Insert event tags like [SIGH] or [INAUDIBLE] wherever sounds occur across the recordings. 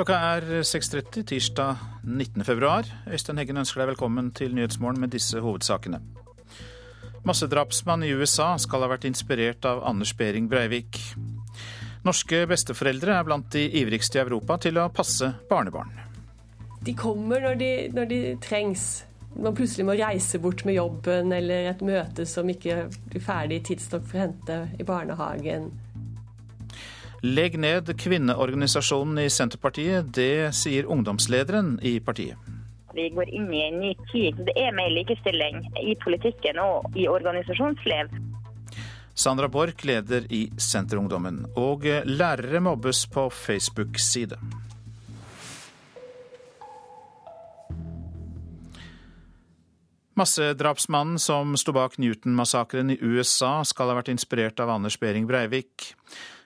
Klokka er 6.30 tirsdag 19. februar. Øystein Heggen ønsker deg velkommen til Nyhetsmorgen med disse hovedsakene. Massedrapsmann i USA skal ha vært inspirert av Anders Behring Breivik. Norske besteforeldre er blant de ivrigste i Europa til å passe barnebarn. De kommer når de, når de trengs. Man plutselig må reise bort med jobben eller et møte som ikke blir ferdig tidsnok for å hente i barnehagen. Legg ned kvinneorganisasjonen i Senterpartiet, det sier ungdomslederen i partiet. Vi går inn i en ny tid. Det er mer likestilling i politikken og i organisasjonsliv. Sandra Borch leder i Senterungdommen. Og lærere mobbes på Facebook-side. Massedrapsmannen som sto bak Newton-massakren i USA, skal ha vært inspirert av Anders Behring Breivik.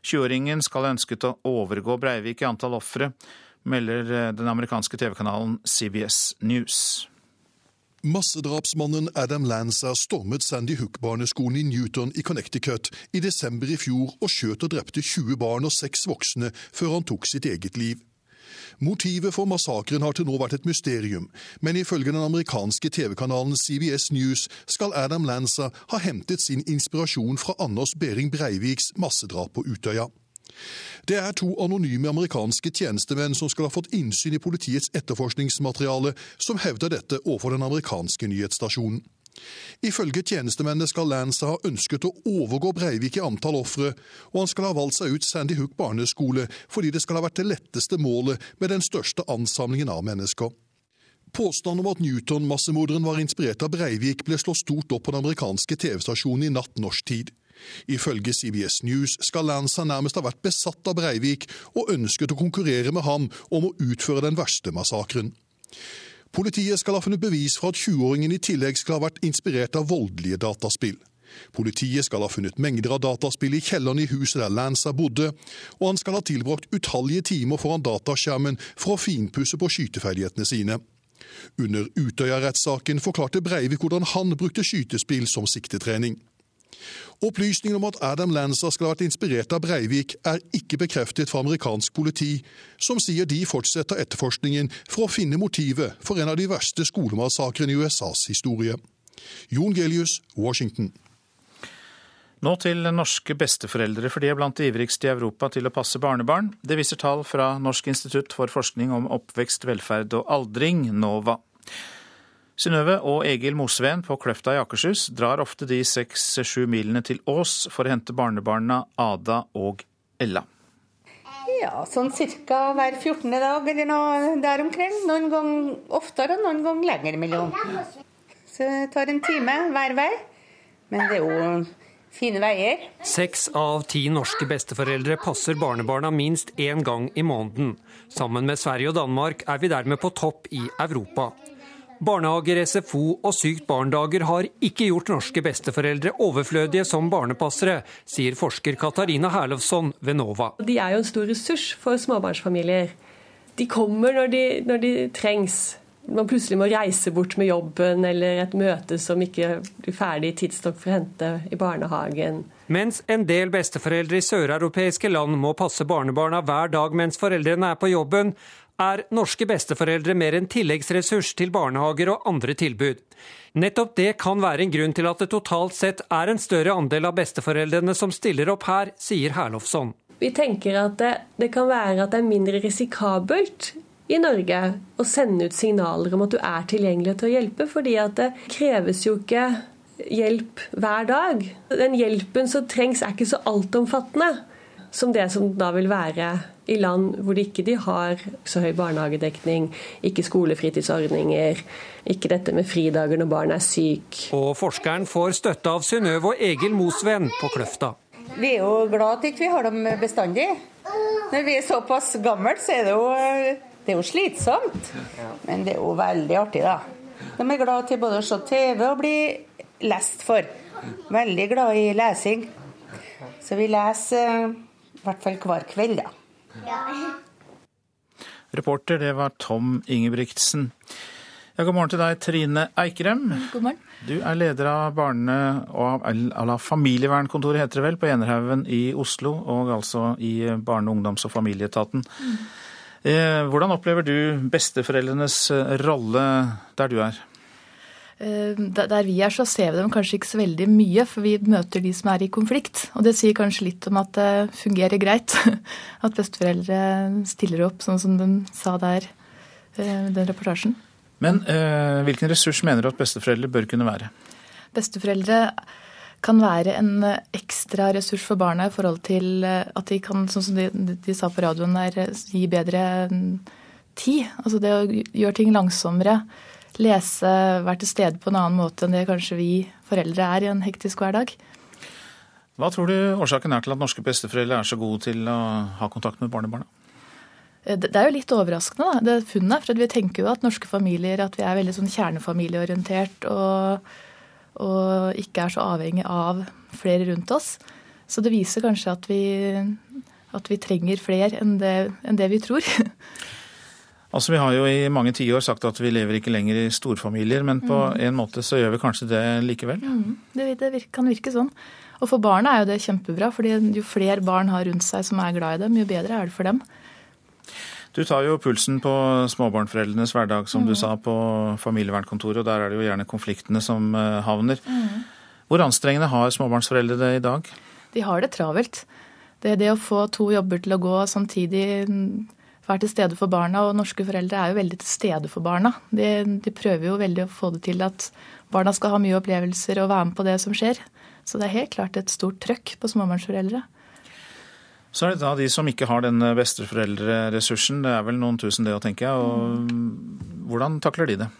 20-åringen skal ha ønsket å overgå Breivik i antall ofre, melder den amerikanske TV-kanalen CBS News. Massedrapsmannen Adam Lanza stormet Sandy Hook-barneskolen i Newton i Connecticut i desember i fjor og skjøt og drepte 20 barn og 6 voksne før han tok sitt eget liv. Motivet for massakren har til nå vært et mysterium, men ifølge den amerikanske TV-kanalen CBS News skal Adam Lanza ha hentet sin inspirasjon fra Anders Behring Breiviks massedrap på Utøya. Det er to anonyme amerikanske tjenestemenn som skal ha fått innsyn i politiets etterforskningsmateriale, som hevder dette overfor den amerikanske nyhetsstasjonen. Ifølge tjenestemennene skal Lance ha ønsket å overgå Breivik i antall ofre, og han skal ha valgt seg ut Sandy Hook barneskole fordi det skal ha vært det letteste målet med den største ansamlingen av mennesker. Påstanden om at Newton-massemorderen var inspirert av Breivik, ble slått stort opp på den amerikanske TV-stasjonen i natt norsk tid. Ifølge CBS News skal Lance nærmest ha vært besatt av Breivik og ønsket å konkurrere med ham om å utføre den verste massakren. Politiet skal ha funnet bevis for at 20-åringen i tillegg skal ha vært inspirert av voldelige dataspill. Politiet skal ha funnet mengder av dataspill i kjelleren i huset der Lanza bodde, og han skal ha tilbrakt utallige timer foran dataskjermen for å finpusse på skyteferdighetene sine. Under Utøya-rettssaken forklarte Breivik hvordan han brukte skytespill som siktetrening. Opplysningen om at Adam Lanza skal ha vært inspirert av Breivik, er ikke bekreftet fra amerikansk politi, som sier de fortsetter etterforskningen for å finne motivet for en av de verste skolemassakrene i USAs historie. Jon Gelius, Washington. Nå til norske besteforeldre, for de er blant de ivrigste i Europa til å passe barnebarn. Det viser tall fra Norsk institutt for forskning om oppvekst, velferd og aldring, NOVA. Synnøve og Egil Mosveen på Kløfta i Akershus drar ofte de seks-sju milene til Ås for å hente barnebarna Ada og Ella. Ja, sånn ca. hver 14. dag eller noe der omkring. Noen ganger oftere og noen ganger lenger imellom. Så det tar en time hver vei. Men det er jo fine veier. Seks av ti norske besteforeldre passer barnebarna minst én gang i måneden. Sammen med Sverige og Danmark er vi dermed på topp i Europa. Barnehager, SFO og sykt barn-dager har ikke gjort norske besteforeldre overflødige som barnepassere, sier forsker Katarina Herlofsson ved NOVA. De er jo en stor ressurs for småbarnsfamilier. De kommer når de, når de trengs. Man plutselig må reise bort med jobben eller et møte som ikke blir ferdig tidsnok for å hente i barnehagen. Mens en del besteforeldre i søreuropeiske land må passe barnebarna hver dag mens foreldrene er på jobben, er norske besteforeldre mer en tilleggsressurs til barnehager og andre tilbud. Nettopp det kan være en grunn til at det totalt sett er en større andel av besteforeldrene som stiller opp her, sier Herlofsson. Vi tenker at det, det kan være at det er mindre risikabelt i Norge å sende ut signaler om at du er tilgjengelig til å hjelpe, fordi at det kreves jo ikke hjelp hver dag. Den hjelpen som trengs er ikke så altomfattende som det som da vil være i land hvor de ikke de har så høy barnehagedekning, ikke skolefritidsordninger, ikke dette med fridager når barn er syk. Og forskeren får støtte av Synnøve og Egil Mosven på Kløfta. Vi er jo glad at at vi har dem bestandig. Når vi er såpass gamle, så er det jo, det er jo slitsomt. Men det er jo veldig artig, da. De er glad til både å se TV og bli lest for. Veldig glad i lesing. Så vi leser i hvert fall hver kveld, da. Ja. Reporter, det var Tom Ingebrigtsen. Ja, god morgen til deg, Trine Eikrem. God morgen. Du er leder av barne- og eller familievernkontoret, heter det vel, på Enerhaugen i Oslo, og altså i Barne-, ungdoms- og familieetaten. Mm. Eh, hvordan opplever du besteforeldrenes eh, rolle der du er? Eh, der vi er, så ser vi dem kanskje ikke så veldig mye, for vi møter de som er i konflikt. Og det sier kanskje litt om at det fungerer greit. [LAUGHS] At besteforeldre stiller opp, sånn som de sa der, eh, den reportasjen. Men eh, hvilken ressurs mener du at besteforeldre bør kunne være? Besteforeldre kan være en ekstra ressurs for barna i forhold til at de kan, sånn som de, de sa på radioen der, gi bedre mm, tid. Altså det å gjøre ting langsommere lese, være til stede på en annen måte enn det kanskje vi foreldre er i en hektisk hverdag. Hva tror du årsaken er til at norske besteforeldre er så gode til å ha kontakt med barnebarna? Eh, det er jo litt overraskende, da, det funnet. For vi tenker jo at norske familier at vi er veldig sånn kjernefamilieorientert og, og ikke er så avhengig av flere rundt oss. Så det viser kanskje at vi, at vi trenger flere enn det, enn det vi tror. [LAUGHS] Altså, Vi har jo i mange tiår sagt at vi lever ikke lenger i storfamilier, men på mm. en måte så gjør vi kanskje det likevel? Mm. Det, det, kan virke sånn. Og for barna er jo det kjempebra, fordi jo flere barn har rundt seg som er glad i dem, jo bedre er det for dem. Du tar jo pulsen på småbarnforeldrenes hverdag, som mm. du sa, på familievernkontoret, og der er det jo gjerne konfliktene som eh, havner. Mm. Hvor anstrengende har småbarnsforeldre det i dag? De har det travelt. Det, det å få to jobber til å gå samtidig være til stede for barna. Og norske foreldre er jo veldig til stede for barna. De, de, prøver jo veldig å få det til at barna skal ha mye opplevelser og være med på det som skjer. Så det er helt klart et stort trøkk på småbarnsforeldre. Så er det da de som ikke har den besteforeldreressursen. Det er vel noen tusen det å tenke. Og hvordan takler de det?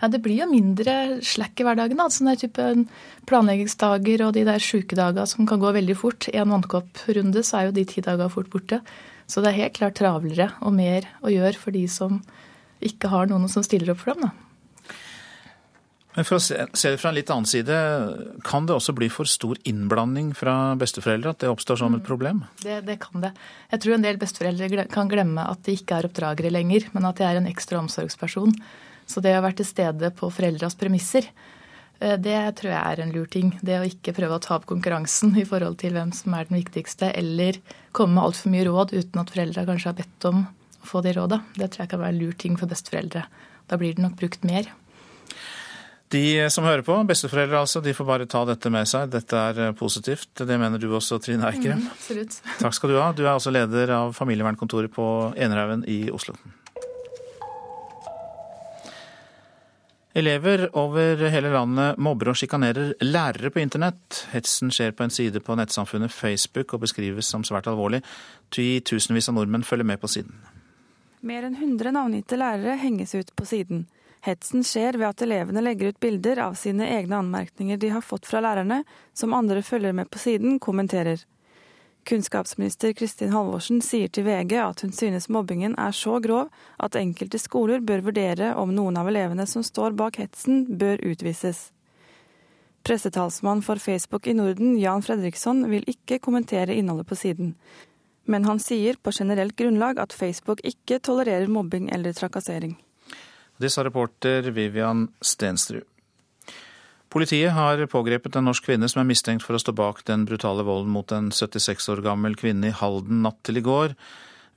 Ja, Det blir jo mindre slekk i hverdagen. da, sånne type Planleggingsdager og de der sjukedager som kan gå veldig fort. En vannkopprunde så er jo de ti dager fort borte. Så det er helt klart travlere og mer å gjøre for de som ikke har noen som stiller opp for dem. da. Men For å se, det fra en litt annen side, kan det også bli for stor innblanding fra besteforeldre? At det oppstår som et mm. problem? Det, det, kan det. Jeg tror en del besteforeldre kan glemme at de ikke er oppdragere lenger, men at de er en ekstra omsorgsperson. Så det å være til stede på foreldras premisser, det tror jeg er en lur ting. Det å ikke prøve å ta opp konkurransen i forhold til hvem som er den viktigste, eller komme med altfor mye råd uten at foreldra kanskje har bedt om å få de råda. Det tror jeg kan være en lur ting for besteforeldre. Da blir det nok brukt mer. De som hører på, besteforeldre altså, de får bare ta dette med seg. Dette er eh, positivt. Det mener du også, Trine Eikrem. Mm, absolutt. Takk skal du ha. Du er også leder av familievernkontoret på Enerhaugen i Oslo. Elever over hele landet mobber og sjikanerer lærere på internett. Hetsen skjer på en side på nettsamfunnet Facebook og beskrives som svært alvorlig. Tusenvis av nordmenn følger med på siden. Mer enn 100 navngitte lærere henges ut på siden. Hetsen skjer ved at elevene legger ut bilder av sine egne anmerkninger de har fått fra lærerne, som andre følger med på siden kommenterer. Kunnskapsminister Kristin Halvorsen sier til VG at hun synes mobbingen er så grov at enkelte skoler bør vurdere om noen av elevene som står bak hetsen, bør utvises. Pressetalsmann for Facebook i Norden, Jan Fredriksson, vil ikke kommentere innholdet på siden. Men han sier på generelt grunnlag at Facebook ikke tolererer mobbing eller trakassering. Det sa reporter Vivian Stensrud. Politiet har pågrepet en norsk kvinne som er mistenkt for å stå bak den brutale volden mot en 76 år gammel kvinne i Halden natt til i går.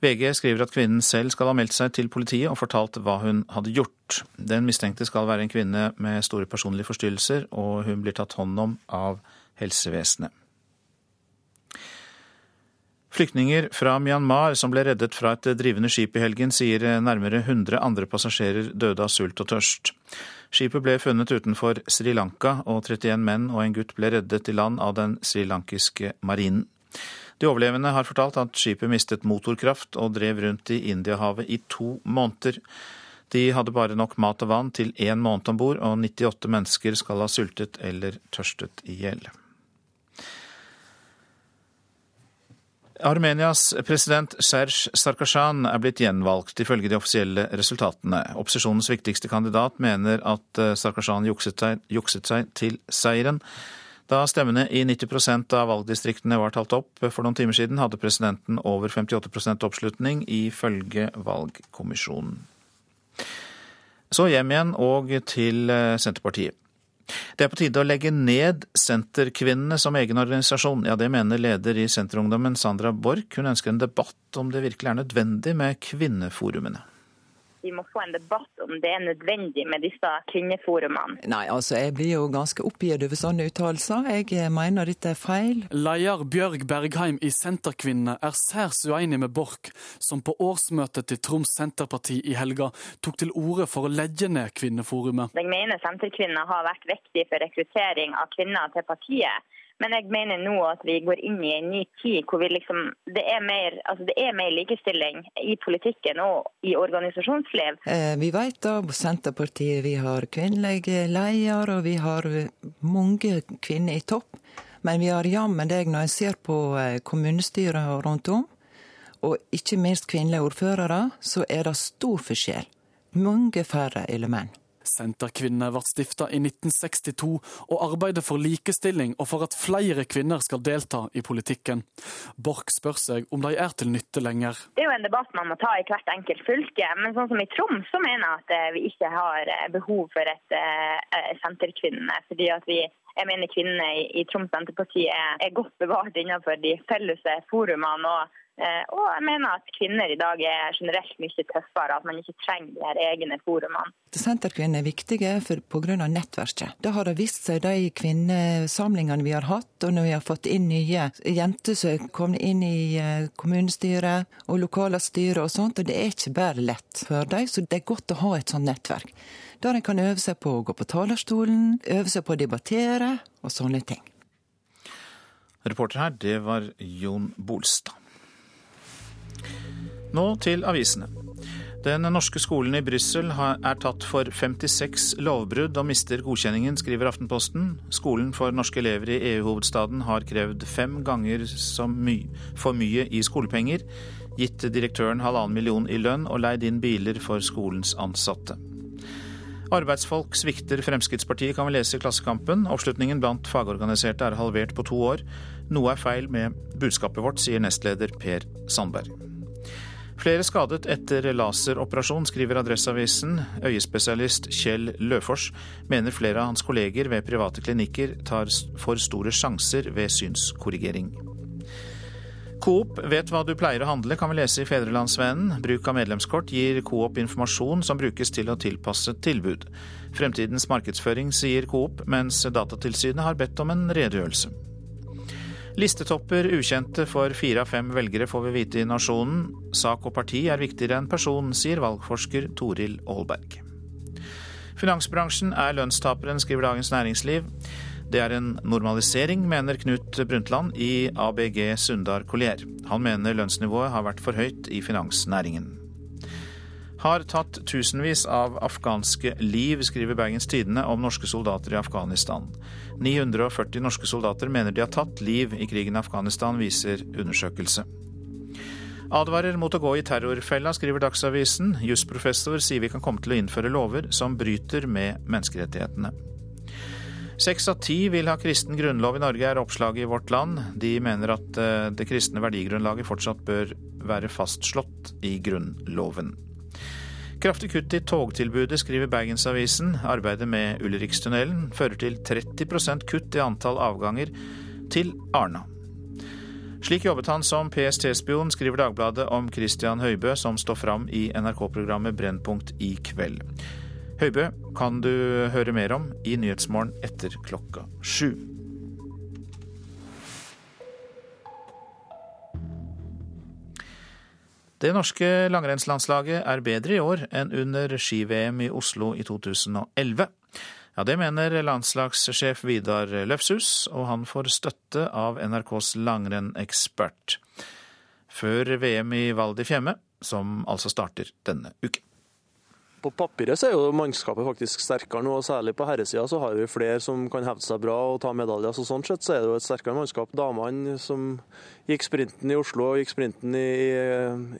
VG skriver at kvinnen selv skal ha meldt seg til politiet og fortalt hva hun hadde gjort. Den mistenkte skal være en kvinne med store personlige forstyrrelser, og hun blir tatt hånd om av helsevesenet. Flyktninger fra Myanmar som ble reddet fra et drivende skip i helgen, sier nærmere 100 andre passasjerer døde av sult og tørst. Skipet ble funnet utenfor Sri Lanka, og 31 menn og en gutt ble reddet i land av den srilankiske marinen. De overlevende har fortalt at skipet mistet motorkraft og drev rundt i Indiahavet i to måneder. De hadde bare nok mat og vann til én måned om bord, og 98 mennesker skal ha sultet eller tørstet i hjel. Armenias president Serge Sarkasjan er blitt gjenvalgt, ifølge de offisielle resultatene. Opposisjonens viktigste kandidat mener at Sarkashan Sarkasjan jukset seg, jukset seg til seieren. Da stemmene i 90% av valgdistriktene var talt opp for noen timer siden, hadde presidenten over 58% oppslutning, ifølge valgkommisjonen. Så hjem igjen og til eh, Senterpartiet. Det er på tide å legge ned Senterkvinnene som egen organisasjon. Ja, det mener leder i Senterungdommen Sandra Borch. Hun ønsker en debatt om det virkelig er nødvendig med kvinneforumene vi må få en debatt om det er nødvendig med disse kvinneforumene. Nei, altså jeg blir jo ganske oppgitt over sånne uttalelser. Jeg eh, mener dette er feil. Leder Bjørg Bergheim i Senterkvinnene er særs uenig med Borch, som på årsmøtet til Troms Senterparti i helga tok til orde for å legge ned Kvinneforumet. Jeg mener Senterkvinnene har vært viktig for rekruttering av kvinner til partiet. Men jeg mener nå at vi går inn i en ny tid hvor liksom, det, er mer, altså det, er mer, likestilling i politikken og i organisasjonsliv. Eh, vi vet da på Senterpartiet vi har kvinnelige leder, og vi har mange kvinner i topp. Men vi har jammen deg når jeg ser på eh, kommunestyret rundt om, og ikke minst kvinnelige ordførere, så er det stor forskjell. Mange færre eller menn. Senterkvinner ble stifta i 1962 og arbeider for likestilling og for at flere kvinner skal delta i politikken. Borch spør seg om de er til nytte lenger. Det er jo en debatt man må ta i hvert enkelt fylke. Men sånn som i Troms så mener jeg at eh, vi ikke har eh, behov for et uh, senterkvinne. fordi at vi jeg mener kvinnene i, Troms Senterparti er, godt bevart innenfor de felles forumene. og Eh, og jeg mener at kvinner i dag er generelt mye tøffere, at man ikke trenger de her egne forumene. Senterkvinner er viktige pga. nettverket. Det har det vist seg de kvinnesamlingene vi har hatt, og når vi har fått inn nye jenter som er kommet inn i eh, kommunestyret og lokale styrer og sånt, og det er ikke bare lett for dem, så det er godt å ha et sånt nettverk. Der en kan øve seg på å gå på talerstolen, øve seg på å debattere og sånne ting. Reporter her, det var Jon Bolstad. Nå til avisene. Den norske skolen i Brussel er tatt for 56 lovbrudd og mister godkjenningen, skriver Aftenposten. Skolen for norske elever i EU-hovedstaden har krevd fem ganger my for mye i skolepenger, gitt direktøren halvannen million i lønn og leid inn biler for skolens ansatte. Arbeidsfolk svikter Fremskrittspartiet, kan vi lese i Klassekampen. Oppslutningen blant fagorganiserte er halvert på to år. Noe er feil med budskapet vårt, sier nestleder Per Sandberg. Flere skadet etter laseroperasjon, skriver Adresseavisen. Øyespesialist Kjell Løfors mener flere av hans kolleger ved private klinikker tar for store sjanser ved synskorrigering. Coop vet hva du pleier å handle, kan vi lese i Fedrelandsvennen. Bruk av medlemskort gir Coop informasjon som brukes til å tilpasse tilbud. Fremtidens markedsføring, sier Coop, mens Datatilsynet har bedt om en redegjørelse. Listetopper ukjente for fire av fem velgere får vi vite i Nasjonen. Sak og parti er viktigere enn person, sier valgforsker Toril Aalberg. Finansbransjen er lønnstaperen, skriver Dagens Næringsliv. Det er en normalisering, mener Knut Brundtland i ABG Sundar Collier. Han mener lønnsnivået har vært for høyt i finansnæringen. Har tatt tusenvis av afghanske liv, skriver Bergens Tidende om norske soldater i Afghanistan. 940 norske soldater mener de har tatt liv i krigen i Afghanistan, viser undersøkelse. Advarer mot å gå i terrorfella, skriver Dagsavisen. Jusprofessor sier vi kan komme til å innføre lover som bryter med menneskerettighetene. Seks av ti vil ha kristen grunnlov i Norge, er oppslaget i Vårt Land. De mener at eh, det kristne verdigrunnlaget fortsatt bør være fastslått i Grunnloven. Kraftig kutt i togtilbudet, skriver Bergensavisen. Arbeidet med Ulrikstunnelen fører til 30% kutt i antall avganger til Arna. Slik jobbet han som PST-spion, skriver Dagbladet om Christian Høibø, som står fram i NRK-programmet Brennpunkt i kveld. Høibø kan du høre mer om i Nyhetsmorgen etter klokka sju. Det norske langrennslandslaget er bedre i år enn under ski-VM i Oslo i 2011. Ja, Det mener landslagssjef Vidar Løfshus, og han får støtte av NRKs langrennekspert. Før VM i Val di Fiemme, som altså starter denne uken. På papiret så er jo mannskapet faktisk sterkere nå, og særlig på herresida så har vi flere som kan hevde seg bra og ta medaljer. Så sånn sett så er det jo et sterkere mannskap. Damene som gikk sprinten i Oslo og gikk sprinten i,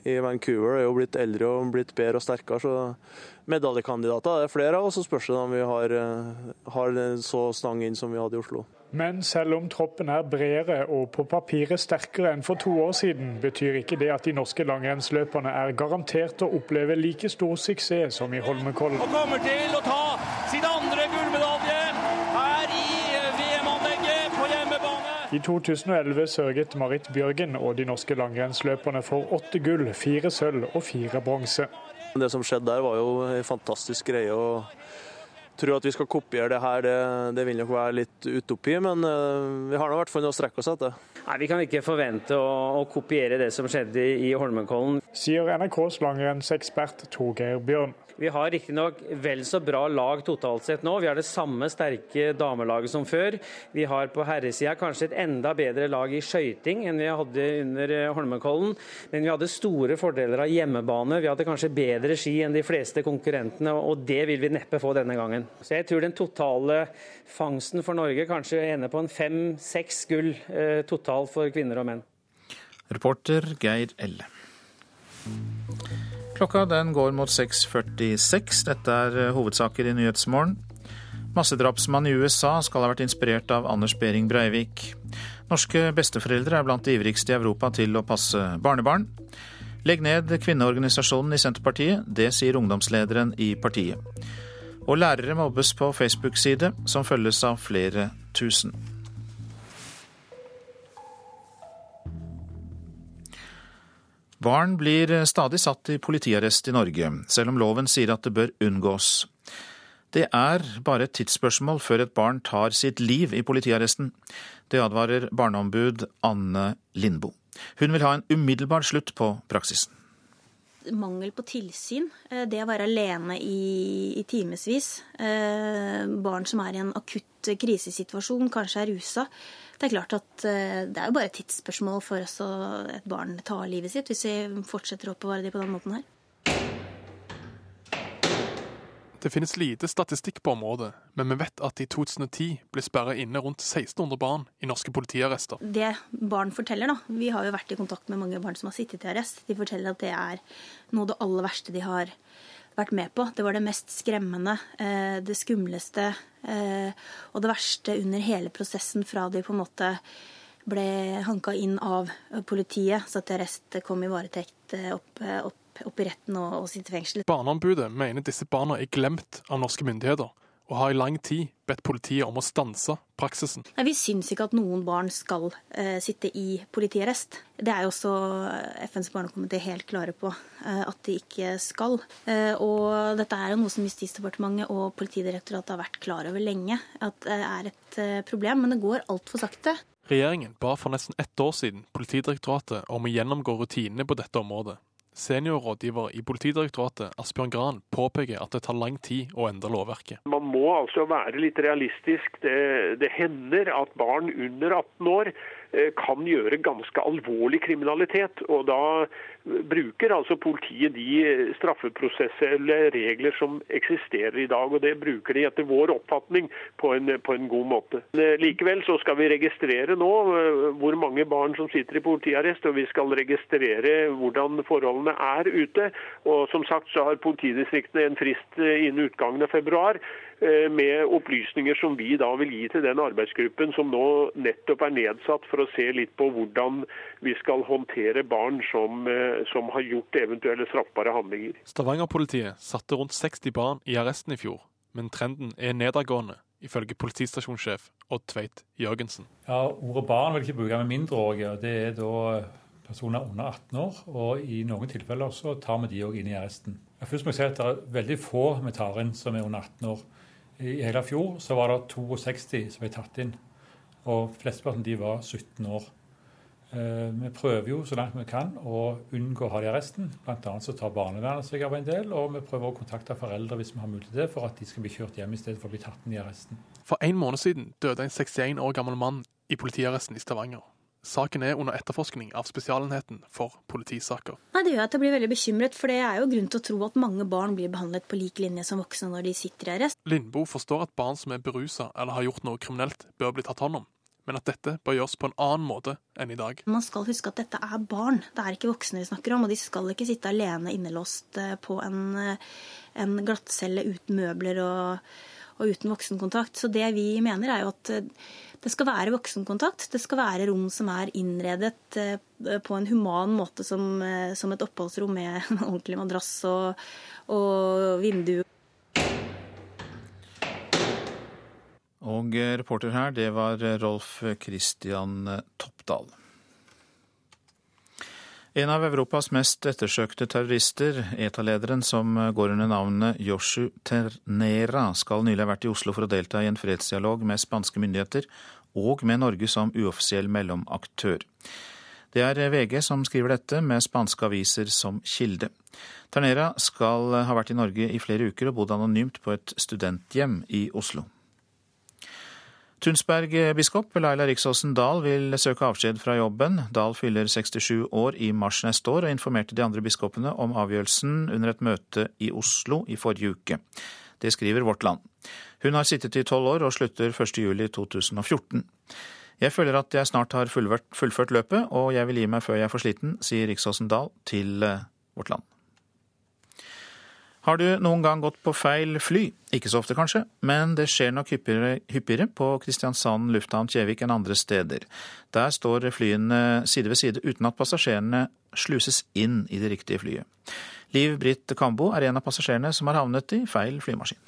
i, Vancouver, er jo blitt eldre og blitt bedre og sterkere. Så medaljekandidater er det flere av, og så spørs det om vi har, har så stang inn som vi hadde i Oslo. Men selv om troppen er bredere og på papiret sterkere enn for to år siden, betyr ikke det at de norske langrennsløperne er garantert å oppleve like stor suksess som i Holmenkollen. Og kommer til å ta sin andre gullmedalje her i VM-anlegget på hjemmebane. I 2011 sørget Marit Bjørgen og de norske langrennsløperne for åtte gull, fire sølv og fire bronse. Det som skjedde der var jo en fantastisk greie. og tror at vi skal kopiere det her, det, det vil nok være litt utopi, men uh, vi har nå i hvert fall noe å strekke oss etter. Nei, Vi kan ikke forvente å, å kopiere det som skjedde i, i Holmenkollen. Sier NRKs langrennsekspert Torgeir Bjørn. Vi har riktignok vel så bra lag totalt sett nå. Vi har det samme sterke damelaget som før. Vi har på herresida kanskje et enda bedre lag i skøyting enn vi hadde under eh, Holmenkollen. Men vi hadde store fordeler av hjemmebane. Vi hadde kanskje bedre ski enn de fleste konkurrentene, og det vil vi neppe få denne gangen. Så jeg tror den totale fangsten for Norge kanskje ender på en fem-seks gull eh, totalt for kvinner og menn. Reporter Geir Elle. Klokka den går mot 6.46. Dette er eh, hovedsaker i Nyhetsmorgen. Massedrapsmann i USA skal ha vært inspirert av Anders Behring Breivik. Norske besteforeldre er blant de ivrigste i Europa til å passe barnebarn. Legg ned kvinneorganisasjonen i Senterpartiet, det sier ungdomslederen i partiet. Og lærere mobbes på Facebook-side, som følges av flere tusen. Barn blir stadig satt i politiarrest i Norge, selv om loven sier at det bør unngås. Det er bare et tidsspørsmål før et barn tar sitt liv i politiarresten. Det advarer barneombud Anne Lindboe. Hun vil ha en umiddelbar slutt på praksisen. Mangel på tilsyn, eh, det å være alene i, i timevis, eh, barn som er i en akutt krisesituasjon, kanskje er rusa, det er klart at eh, det er jo bare et tidsspørsmål for oss å et barn tar livet sitt, hvis vi fortsetter å oppbevare det på den måten her. Det finnes lite statistikk på området, men vi vet at i 2010 ble sperra inne rundt 1600 barn i norske politiarrester. Det barn forteller, da Vi har jo vært i kontakt med mange barn som har sittet i arrest. De forteller at det er noe av det aller verste de har vært med på. Det var det mest skremmende, eh, det skumleste eh, og det verste under hele prosessen fra de på en måte ble hanka inn av politiet, satt i arrest, kom i varetekt, eh, opp, opp, opp i retten og, og sitt i fengsel. Barneombudet mener disse barna er glemt av norske myndigheter og har i lang tid bedt politiet om å stanse praksisen. Nei, Vi syns ikke at noen barn skal eh, sitte i politiarrest. Det er jo også FNs barnekomité helt klare på eh, at de ikke skal. Eh, og dette er jo noe som Justisdepartementet og Politidirektoratet har vært klar over lenge, at det er et eh, problem. Men det går altfor sakte. Regjeringen ba for nesten ett år siden Politidirektoratet om å gjennomgå rutinene på dette området. Seniorrådgiver i Politidirektoratet, Asbjørn Gran, påpeker at det tar lang tid å endre lovverket. Man må altså være litt realistisk. Det, det hender at barn under 18 år kan gjøre ganske alvorlig kriminalitet. og Da bruker altså politiet de straffeprosessuelle regler som eksisterer i dag. og Det bruker de etter vår oppfatning på en, på en god måte. Eh, likevel så skal vi registrere nå eh, hvor mange barn som sitter i politiarrest, og vi skal registrere hvordan forholdene er ute. Og Som sagt så har politidistriktene en frist eh, innen utgangen av februar med opplysninger som vi da vil gi til den arbeidsgruppen som nå nettopp er nedsatt for å se litt på hvordan vi skal håndtere barn som, som har gjort eventuelle straffbare handlinger. Stavanger-politiet satte rundt 60 barn i arresten i fjor, men trenden er nedadgående, ifølge politistasjonssjef Odd Tveit Jørgensen. Ja, Ordet barn vil ikke bruke med mindreårige. Det er da personer under 18 år, og i noen tilfeller så tar vi de òg inn i arresten. Først må jeg si at Det er veldig få vi tar inn som er under 18 år. I hele fjor så var det 62 som ble tatt inn, og flesteparten de var 17 år. Vi prøver jo så langt vi kan å unngå å ha de arresten. Bl.a. så tar barnevernet seg av en del, og vi prøver å kontakte foreldre hvis vi har mulighet til det, for at de skal bli kjørt hjem i stedet for å bli tatt inn i arresten. For en måned siden døde en 61 år gammel mann i politiarresten i Stavanger. Saken er under etterforskning av Spesialenheten for politisaker. Nei, Det gjør at jeg blir veldig bekymret, for det er jo grunn til å tro at mange barn blir behandlet på lik linje som voksne når de sitter i arrest. Lindboe forstår at barn som er berusa eller har gjort noe kriminelt, bør bli tatt hånd om, men at dette bør gjøres på en annen måte enn i dag. Man skal huske at dette er barn, det er ikke voksne vi snakker om, og de skal ikke sitte alene innelåst på en, en glattcelle uten møbler og, og uten voksenkontakt. Så det vi mener er jo at det skal være voksenkontakt. Det skal være rom som er innredet på en human måte, som, som et oppholdsrom med en ordentlig madrass og, og vindu. Og reporter her, det var Rolf Christian Toppdal. En av Europas mest ettersøkte terrorister, ETA-lederen som går under navnet Joshu Ternera, skal nylig ha vært i Oslo for å delta i en fredsdialog med spanske myndigheter og med Norge som uoffisiell mellomaktør. Det er VG som skriver dette, med spanske aviser som kilde. Ternera skal ha vært i Norge i flere uker og bodd anonymt på et studenthjem i Oslo. Tunsberg-biskop Laila Riksåsen Dahl vil søke avskjed fra jobben. Dahl fyller 67 år i mars neste år, og informerte de andre biskopene om avgjørelsen under et møte i Oslo i forrige uke. Det skriver Vårt Land. Hun har sittet i tolv år og slutter 1.7.2014. Jeg føler at jeg snart har fullført løpet, og jeg vil gi meg før jeg er for sliten, sier Riksåsen Dahl til eh, Vårt Land. Har du noen gang gått på feil fly? Ikke så ofte, kanskje, men det skjer nok hyppigere, hyppigere på Kristiansand lufthavn Kjevik enn andre steder. Der står flyene side ved side uten at passasjerene sluses inn i det riktige flyet. Liv Britt Kambo er en av passasjerene som har havnet i feil flymaskin.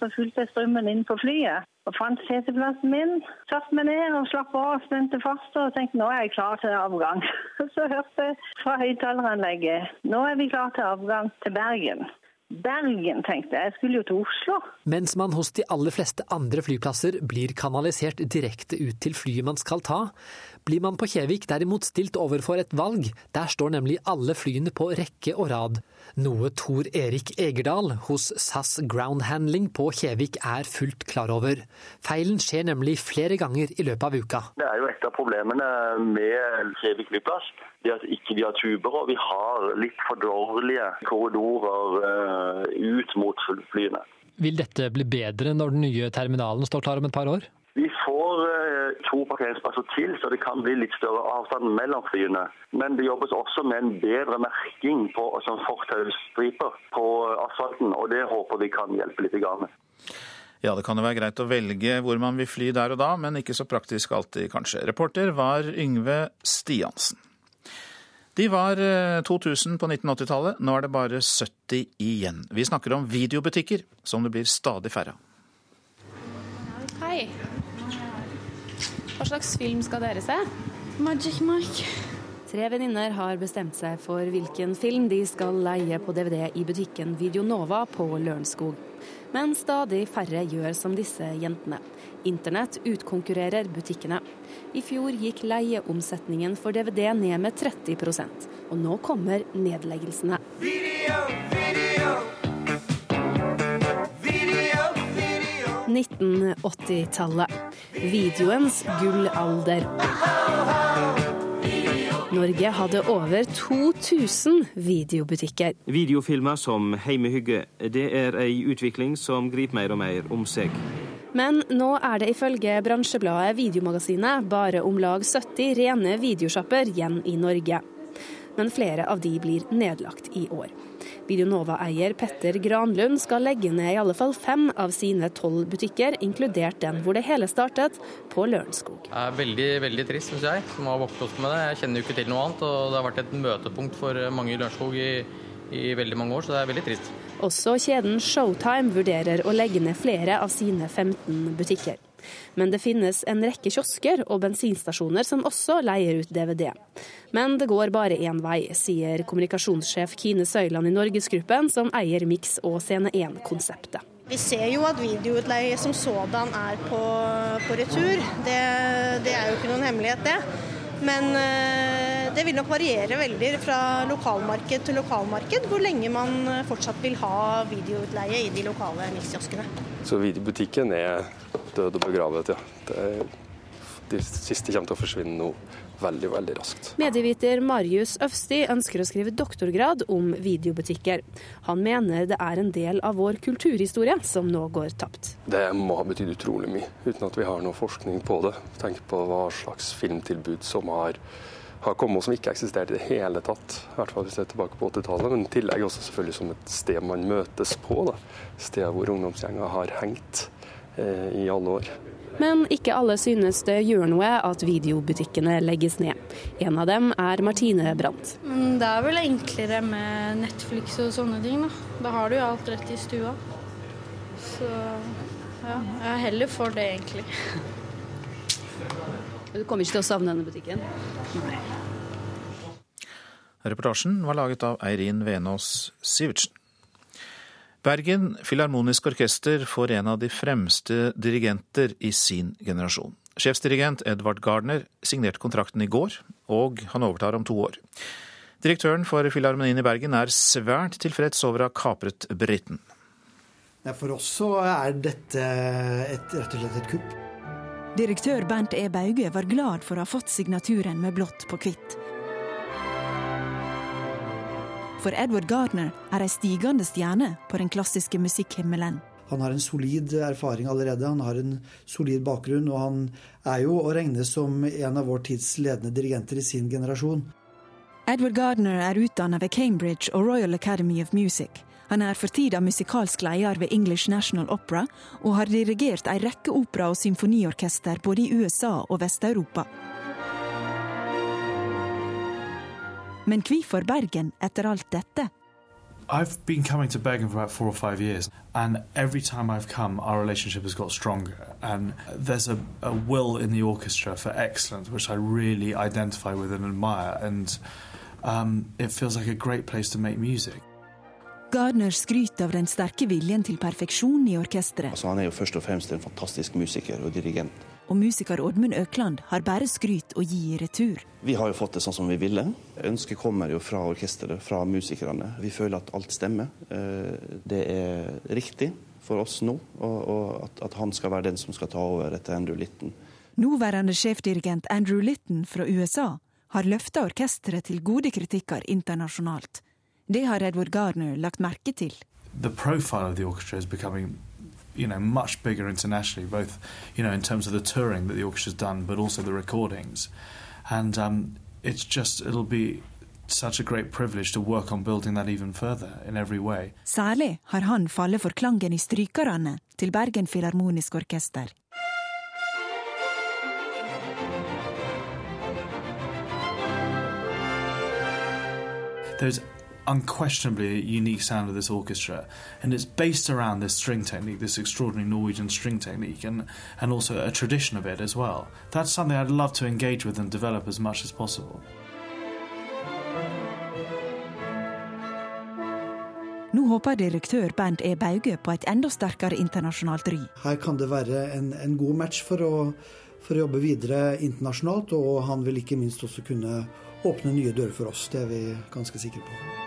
Så fulgte jeg strømmen inn på flyet og fant seteplassen min. Satte meg ned og slapp av, spente fast og tenkte nå er jeg klar til avgang. [LAUGHS] Så hørte jeg fra høyttaleranlegget nå er vi klar til avgang til Bergen. Bergen, tenkte jeg. Jeg skulle jo til Oslo. Mens man hos de aller fleste andre flyplasser blir kanalisert direkte ut til flyet man skal ta, blir man på Kjevik derimot stilt overfor et valg. Der står nemlig alle flyene på rekke og rad. Noe Tor Erik Egerdal hos SAS Ground Handling på Kjevik er fullt klar over. Feilen skjer nemlig flere ganger i løpet av uka. Det er jo et av problemene med Kjevik flyplass det at ikke vi har tuber, og vi har litt for dårlige korridorer uh, ut mot flyene. Vil dette bli bedre når den nye terminalen står klar om et par år? Vi får uh, to parkeringsplasser til, så det kan bli litt større avstand mellom flyene. Men det jobbes også med en bedre merking på sånn fortausstriper på asfalten, og det håper vi kan hjelpe litt. Med. Ja, det kan jo være greit å velge hvor man vil fly der og da, men ikke så praktisk alltid, kanskje. Reporter var Yngve Stiansen. De var 2000 eh, på 1980-tallet, nå er det bare 70 igjen. Vi snakker om videobutikker, som det blir stadig færre av. Hei. Hva slags film skal dere se? Magic Mike. Tre venninner har bestemt seg for hvilken film de skal leie på DVD i butikken Videonova på Lørenskog. Men stadig færre gjør som disse jentene. Internett utkonkurrerer butikkene. I fjor gikk leieomsetningen for DVD ned med 30% og nå kommer nedleggelsene. Video, video. 1980-tallet. Videoens gullalder. Norge hadde over 2000 videobutikker. Videofilmer som heimehygge, det er ei utvikling som griper mer og mer om seg. Men nå er det ifølge bransjebladet Videomagasinet bare om lag 70 rene videosjapper igjen i Norge. Men flere av de blir nedlagt i år. Videonova-eier Petter Granlund skal legge ned i alle fall fem av sine tolv butikker, inkludert den hvor det hele startet, på Lørenskog. Det er veldig veldig trist, syns jeg, som har vokst opp med det. Jeg kjenner jo ikke til noe annet, og det har vært et møtepunkt for mange i Lørenskog i, i veldig mange år, så det er veldig trist. Også kjeden Showtime vurderer å legge ned flere av sine 15 butikker. Men det finnes en rekke kiosker og bensinstasjoner som også leier ut DVD. Men det går bare én vei, sier kommunikasjonssjef Kine Søyland i Norgesgruppen, som eier Mix og Scene 1-konseptet. Vi ser jo at videoutleie som sådan er på, på retur. Det, det er jo ikke noen hemmelighet, det. Men eh, det vil nok variere veldig fra lokalmarked til lokalmarked hvor lenge man fortsatt vil ha videoutleie i de lokale mikskioskene. Så videobutikken er død og begravet, ja. Det, de siste kommer til å forsvinne nå veldig veldig raskt. Medieviter Marius Øfsti ønsker å skrive doktorgrad om videobutikker. Han mener det er en del av vår kulturhistorie som nå går tapt. Det må ha betydd utrolig mye, uten at vi har noe forskning på det. Tenk på hva slags filmtilbud som har har kommet som ikke eksisterte i det hele tatt. I hvert fall hvis det er tilbake på 80-tallet. Men i tillegg også selvfølgelig som et sted man møtes på. da. Sted hvor ungdomsgjenger har hengt i alle år. Men ikke alle synes det gjør noe at videobutikkene legges ned. En av dem er Martine Brandt. Det er vel enklere med Netflix og sånne ting. Da, da har du jo alt rett i stua. Så ja. Jeg er heller for det, egentlig. [LAUGHS] Du kommer ikke til å savne denne butikken? Nei. Reportasjen var laget av Eirin Venås Sivertsen. Bergen Filharmonisk Orkester får en av de fremste dirigenter i sin generasjon. Sjefsdirigent Edvard Gardner signerte kontrakten i går, og han overtar om to år. Direktøren for Filharmonien i Bergen er svært tilfreds over å ha kapret briten. For oss så er dette et, rett og slett et kupp. Direktør Bernt E. Bauge var glad for å ha fått signaturen med blått på hvitt. For Edward Gardner er ei stigende stjerne på den klassiske musikkhimmelen. Han har en solid erfaring allerede, han har en solid bakgrunn, og han er jo å regne som en av vår tids ledende dirigenter i sin generasjon. Edward Gardner er utdannet ved Cambridge og Royal Academy of Music. Han er for tida musikalsk leder ved English National Opera, og har dirigert ei rekke opera- og symfoniorkester både i USA og Vest-Europa. Men hvorfor Bergen etter alt dette? I've been coming to Bergen for about four or five years, and every time I've come, our relationship has got stronger. And there's a, a will in the orchestra for excellence, which I really identify with and admire. And um, it feels like a great place to make music. Gardner skryter av den sterke viljen til perfeksjon i orkesteret. Altså, han er jo først og fremst en fantastisk musiker og dirigent. Og musiker Oddmund Økland har bare skryt å gi i retur. Vi har jo fått det sånn som vi ville. Ønsket kommer jo fra orkesteret, fra musikerne. Vi føler at alt stemmer. Det er riktig for oss nå, og at han skal være den som skal ta over etter Andrew Litton. Nåværende sjefdirigent Andrew Litton fra USA har løfta orkesteret til gode kritikker internasjonalt. Det har Edward Gardner lagt merke til. The profile of the orchestra is becoming you know much bigger internationally both you know in terms of the touring that the orchestra's done but also the recordings and um, it's just it'll be such a great privilege to work on building that even further in every way. Særlig har han fallet for klangen i strykerne til Bergen Filharmonisk Orkester. There's unquestionably unique sound of this orchestra, and it's based around this string technique, this extraordinary Norwegian string technique, and, and also a tradition of it as well. That's something I'd love to engage with and develop as much as possible. Nå håper direktør Bernt E. Bauge på et enda sterkere internasjonalt ry. Her kan det være en, en god match for å, for å jobbe videre internasjonalt, og han vil ikke minst også kunne åpne nye dører for oss. Det er vi ganske sikre på.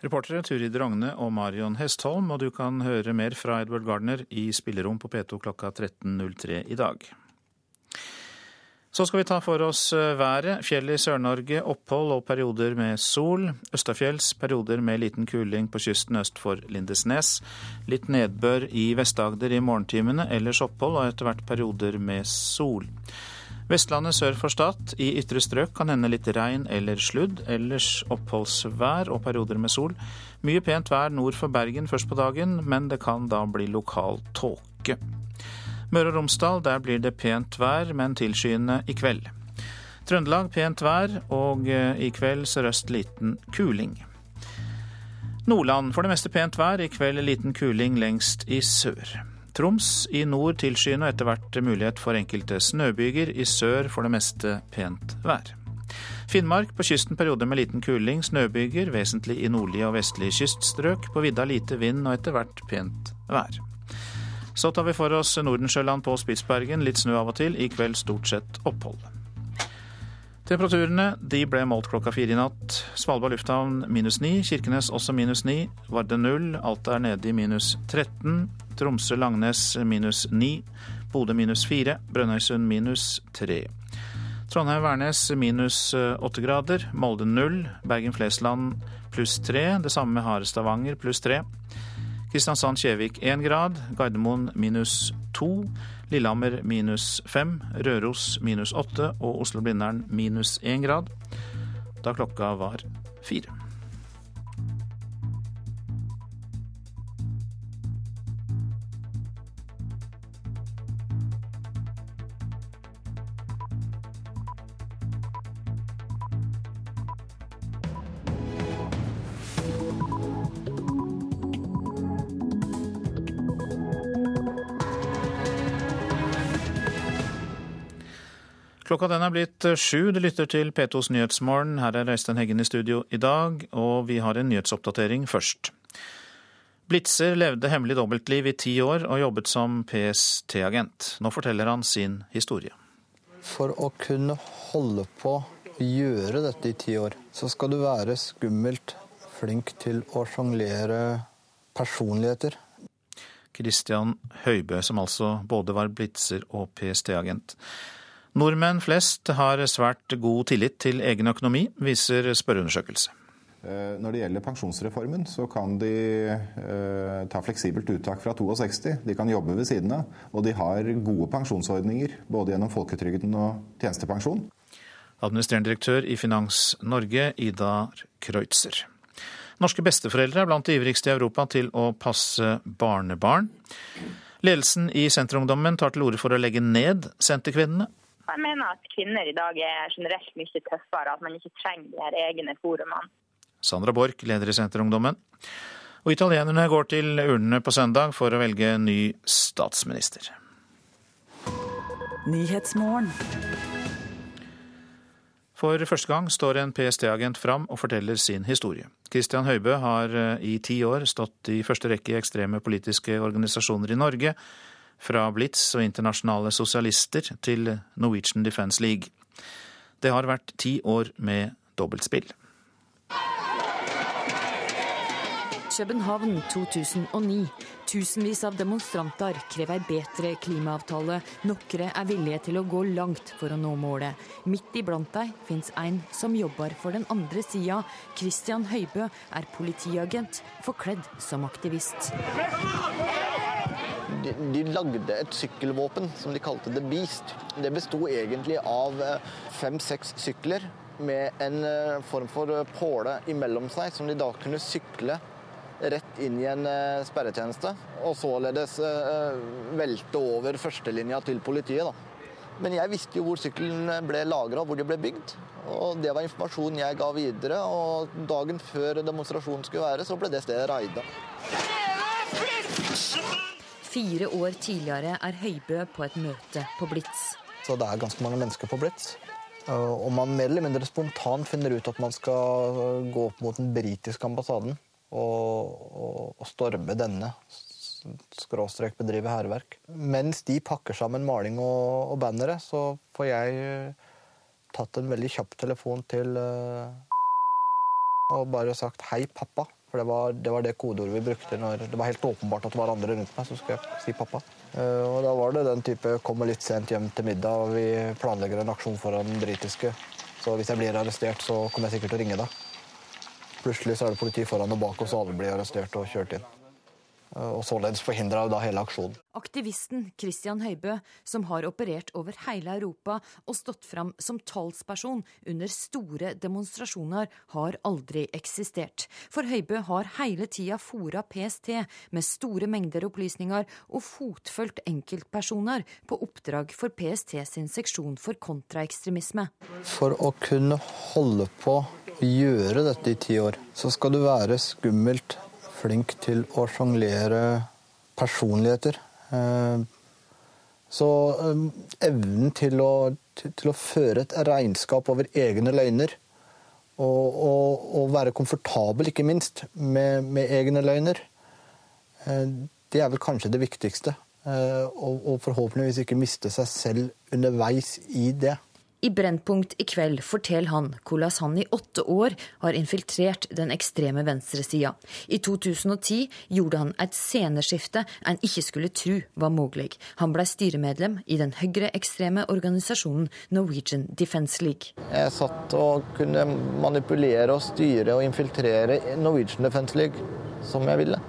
Reportere Turid Rogne og Marion Hestholm, og du kan høre mer fra Edward Gardner i spillerom på P2 klokka 13.03 i dag. Så skal vi ta for oss været. Fjell i Sør-Norge, opphold og perioder med sol. Østafjells perioder med liten kuling på kysten øst for Lindesnes. Litt nedbør i Vest-Agder i morgentimene, ellers opphold og etter hvert perioder med sol. Vestlandet sør for Stad. I ytre strøk kan hende litt regn eller sludd. Ellers oppholdsvær og perioder med sol. Mye pent vær nord for Bergen først på dagen, men det kan da bli lokal tåke. Møre og Romsdal, der blir det pent vær, men tilskyende i kveld. Trøndelag pent vær, og i kveld sørøst liten kuling. Nordland for det meste pent vær, i kveld liten kuling lengst i sør. Troms i nord tilskyende og etter hvert mulighet for enkelte snøbyger. I sør for det meste pent vær. Finnmark på kysten perioder med liten kuling, snøbyger, vesentlig i nordlige og vestlige kyststrøk. På vidda lite vind og etter hvert pent vær. Så tar vi for oss Nordensjøland på Spitsbergen. Litt snø av og til. I kveld stort sett opphold. Temperaturene de ble målt klokka fire i natt. Svalbard lufthavn minus ni. Kirkenes også minus ni. Varde null. Alta er nede i minus 13. Tromsø-Langnes minus ni. Bodø minus fire. Brønnøysund minus tre. Trondheim-Værnes minus åtte grader. Molde null. Bergen-Flesland pluss tre. Det samme med Hare-Stavanger pluss tre. Kristiansand-Kjevik én grad, Gardermoen minus to, Lillehammer minus fem, Røros minus åtte og Oslo-Blindern minus 1 grad da klokka var fire. Klokka den er blitt sju. Du lytter til P2s Nyhetsmorgen. Her er Øystein Heggen i studio i dag, og vi har en nyhetsoppdatering først. Blitzer levde hemmelig dobbeltliv i ti år og jobbet som PST-agent. Nå forteller han sin historie. For å kunne holde på å gjøre dette i ti år, så skal du være skummelt flink til å sjonglere personligheter. Christian Høibø, som altså både var blitzer og PST-agent. Nordmenn flest har svært god tillit til egen økonomi, viser spørreundersøkelse. Eh, når det gjelder pensjonsreformen, så kan de eh, ta fleksibelt uttak fra 62. De kan jobbe ved siden av, og de har gode pensjonsordninger både gjennom folketrygden og tjenestepensjon. Administrerende direktør i Finans Norge, Ida Kreutzer. Norske besteforeldre er blant de ivrigste i Europa til å passe barnebarn. Ledelsen i Senterungdommen tar til orde for å legge ned Senterkvinnene. Jeg mener at kvinner i dag er generelt mye tøffere, at man ikke trenger de her egne forumene. Sandra Borch, leder i Senterungdommen. Og italienerne går til urnene på søndag for å velge ny statsminister. For første gang står en PST-agent fram og forteller sin historie. Christian Høibø har eh, i ti år stått i første rekke i ekstreme politiske organisasjoner i Norge, fra Blitz og internasjonale sosialister til Norwegian Defence League. Det har vært ti år med dobbeltspill. København 2009. Tusenvis av demonstranter krever bedre klimaavtale. Noen er villige til å gå langt for å nå målet. Midt iblant dem fins en som jobber for den andre sida. Christian Høibø er politiagent, forkledd som aktivist de, de, lagde et sykkelvåpen som de kalte The Beast. Det besto egentlig av eh, fem-seks sykler med en eh, form for eh, påle imellom seg, som de da kunne sykle rett inn i en sperretjeneste. Og således velte over førstelinja til politiet. da. Men jeg visste jo hvor sykkelen ble lagra hvor de ble bygd. Og det var informasjon jeg ga videre. Og dagen før demonstrasjonen skulle være, så ble det stedet raida. Fire år tidligere er Høibø på et møte på Blitz. Så det er ganske mange mennesker på Blitz. Og man mer eller mindre spontant finner ut at man skal gå opp mot den britiske ambassaden og, og, og storme denne. Skråstrek bedrive hærverk. Mens de pakker sammen maling og, og bannere, så får jeg tatt en veldig kjapp telefon til og bare sagt 'hei, pappa'. For det var, det var det, kodeordet vi brukte når det var helt åpenbart at det var andre rundt meg som skulle si pappa. Uh, og da var det den type 'kommer litt sent hjem til middag', og vi planlegger en aksjon foran den britiske. Så hvis jeg blir arrestert, så kommer jeg sikkert til å ringe deg. Plutselig så er det politi foran og bak oss, og alle blir arrestert og kjørt inn. Eh, og således forhindra da hele aksjonen. Aktivisten Christian Høibø, som har operert over hele Europa og stått fram som talsperson under store demonstrasjoner, har aldri eksistert. For Høibø har hele tida fora PST med store mengder opplysninger og fotfølgt enkeltpersoner på oppdrag for PST sin seksjon for kontraekstremisme. For å kunne holde på å gjøre dette i ti år, så skal du være skummelt flink til å sjonglere personligheter. Eh, så eh, evnen til å, til å, føre et regnskap over egne løgner, og, og, og være komfortabel, ikke minst, med, med, egne løgner, eh, det er vel kanskje det viktigste. Og, og forhåpentligvis ikke miste seg selv underveis i det. I Brennpunkt i kveld forteller han hvordan han i åtte år har infiltrert den ekstreme venstresida. I 2010 gjorde han et sceneskifte en ikke skulle tro var mulig. Han ble styremedlem i den høyreekstreme organisasjonen Norwegian Defence League. Jeg satt og kunne manipulere og styre og infiltrere Norwegian Defence League som jeg ville.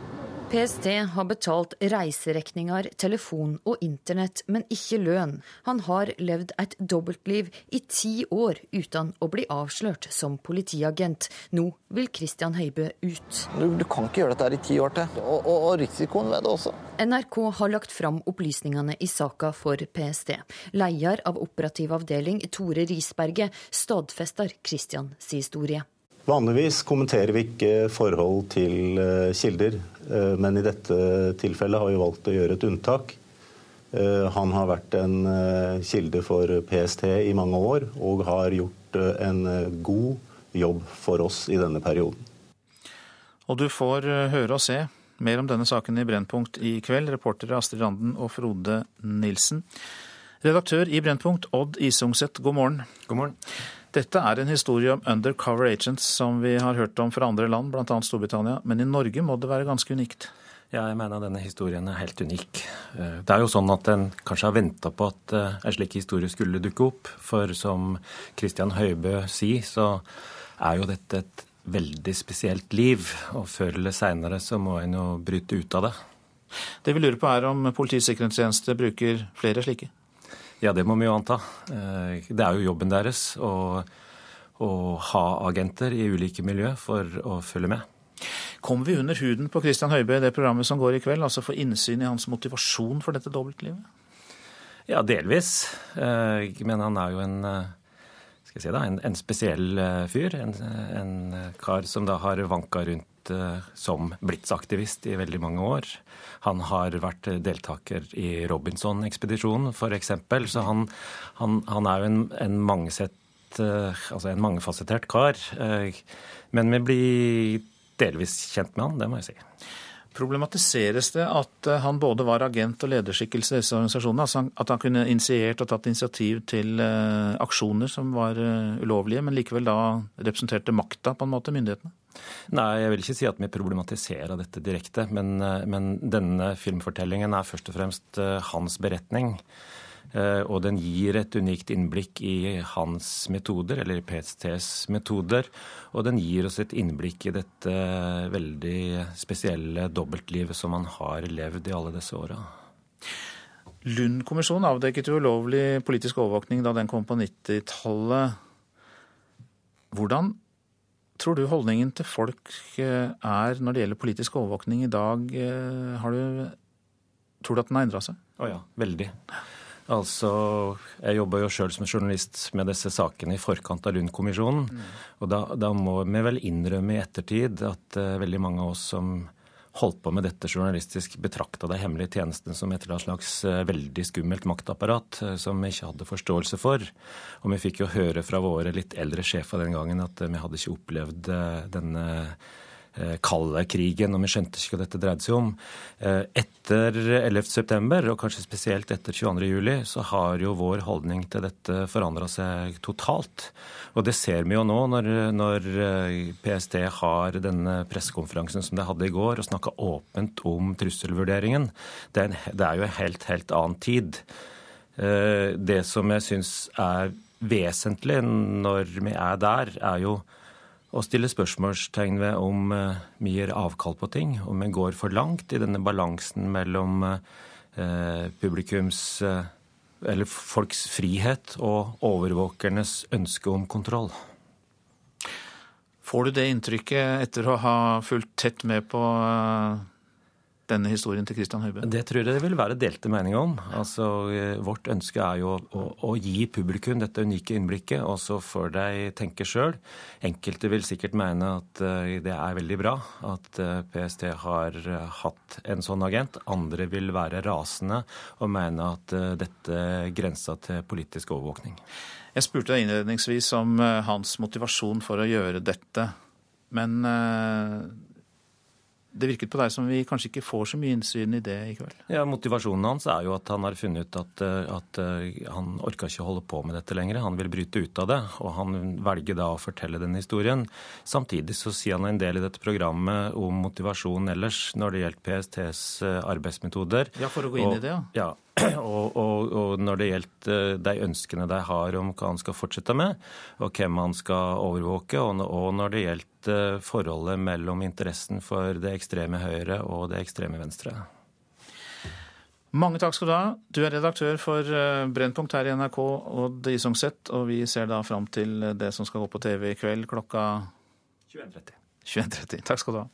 PST har betalt reiseregninger, telefon og internett, men ikke lønn. Han har levd et dobbeltliv i ti år uten å bli avslørt som politiagent. Nå vil Christian Høibø ut. Du, du kan ikke gjøre dette i ti år til, og, og, og risikoen ved det også. NRK har lagt fram opplysningene i saka for PST. Leder av operativ avdeling, Tore Risberget, stadfester Christians historie. Vanligvis kommenterer vi ikke forhold til eh, kilder, eh, men i dette tilfellet har vi valgt å gjøre et unntak. Han har vært en kilde for PST i mange år og har gjort en god jobb for oss i denne perioden. Og du får høre og se mer om denne saken i Brennpunkt i kveld. Reportere Astrid Randen og Frode Nilsen. Redaktør i Brennpunkt, Odd Isungset, god morgen. God morgen. Dette er en historie om undercover agents som vi har hørt om fra andre land, bl.a. Storbritannia. Men i Norge må det være ganske unikt? Ja, jeg mener denne historien er helt unik. Eh, det er jo sånn at en kanskje har venta på at eh, en slik historie skulle dukke opp. For som Christian Høibø sier, så er jo dette et veldig spesielt liv. Og før eller seinere så må en jo bryte ut av det. Det vi lurer på er om Politiets sikkerhetstjeneste bruker flere slike? Ja, det må vi jo anta. Eh, det er jo jobben deres å, å ha agenter i ulike miljø for å følge med. Kommer vi under huden på Christian Høibø i det programmet som går i kveld? Altså få innsyn i hans motivasjon for dette dobbeltlivet? Ja, delvis. Eh, men han er jo en, eh, skal jeg si det, en, en spesiell fyr. En, en, kar som da har vanka rundt som blitsaktivist i veldig mange år. Han har vært deltaker i Robinson-ekspedisjonen, f.eks. Så han, han, han, er jo en, en mangesett Altså en mangefasettert kar. Men vi blir delvis kjent med han, det må jeg si. Problematiseres det at eh, han både var agent og lederskikkelse i disse organisasjonene? Altså at han kunne initiert og tatt initiativ til eh, aksjoner som var eh, ulovlige, men likevel da representerte makta, på en måte, myndighetene? Nei, jeg vil ikke si at vi problematiserer dette direkte. Men, men denne filmfortellingen er først og fremst hans beretning. Eh, og den gir et unikt innblikk i hans metoder, eller PSTs metoder. Og den gir oss et innblikk i dette veldig spesielle dobbeltlivet som han har levd i alle disse åra. Lund-kommisjonen avdekket ulovlig politisk overvåkning da den kom på 90-tallet. Hvordan tror du holdningen til folk eh, er når det gjelder politisk overvåkning i dag? Eh, har du, tror du at den har endra seg? Å oh ja, veldig. Altså, Jeg jobber jo sjøl som journalist med disse sakene i forkant av Lund-kommisjonen. Mm. Og da, da, må vi vel innrømme i ettertid at uh, veldig mange av oss som holdt på med dette journalistisk, betrakta de hemmelige tjenestene som et eller annet slags uh, veldig skummelt maktapparat uh, som vi ikke hadde forståelse for. Og vi fikk jo høre fra våre litt eldre sjefer den gangen at vi hadde ikke opplevd denne Eh, kalde krigen, og vi skjønte ikke hva dette dreide seg om. Eh, etter 11.9, og kanskje spesielt etter 22.07, så har jo vår holdning til dette forandra seg totalt. Og det ser vi jo nå når, når eh, PST har denne pressekonferansen som de hadde i går, og snakka åpent om trusselvurderingen. Det er, en, det er jo en helt, helt annen tid. Det som jeg syns er vesentlig når vi er der, er jo og stille spørsmålstegn ved om eh, vi gir avkall på ting, om vi går for langt i denne balansen mellom eh, publikums eh, eller folks frihet og overvåkernes ønske om kontroll. Får du det inntrykket etter å ha fulgt tett med på denne historien til Christian Høibø? Det tror jeg det vil være delte meninger om. Altså, eh, Vårt ønske er jo å, å, gi publikum dette unike innblikket, og så får de tenke sjøl. Enkelte vil sikkert mene at uh, det er veldig bra at eh, PST har hatt en sånn agent. Andre vil være rasende og mene at dette grensa til politisk overvåkning. Jeg spurte deg innledningsvis om hans motivasjon for å gjøre dette. Men det virket på deg som vi kanskje ikke får så mye innsyn i det i kveld? Ja, Motivasjonen hans er jo at han har funnet ut at, eh, at eh, han orker ikke holde på med dette lenger. Han vil bryte ut av det, og han velger da å fortelle den historien. Samtidig så sier han en del i dette programmet om motivasjon ellers når det gjelder PSTs eh, arbeidsmetoder. Ja, for å gå inn og, i det, ja. ja. [CLEARS THROAT] Og, og, og, når det gjelder de ønskene de har om hva han skal fortsette med, og hvem han skal overvåke, og, og når det gjelder Eh, forholdet mellom interessen for det ekstreme høyre og det ekstreme venstre. Mange takk skal du ha. Du er redaktør for eh, Brennpunkt her i NRK, Odd Isungset, og vi ser da fram til det som skal gå på TV i kveld klokka 21.30. 21.30. Takk skal du ha.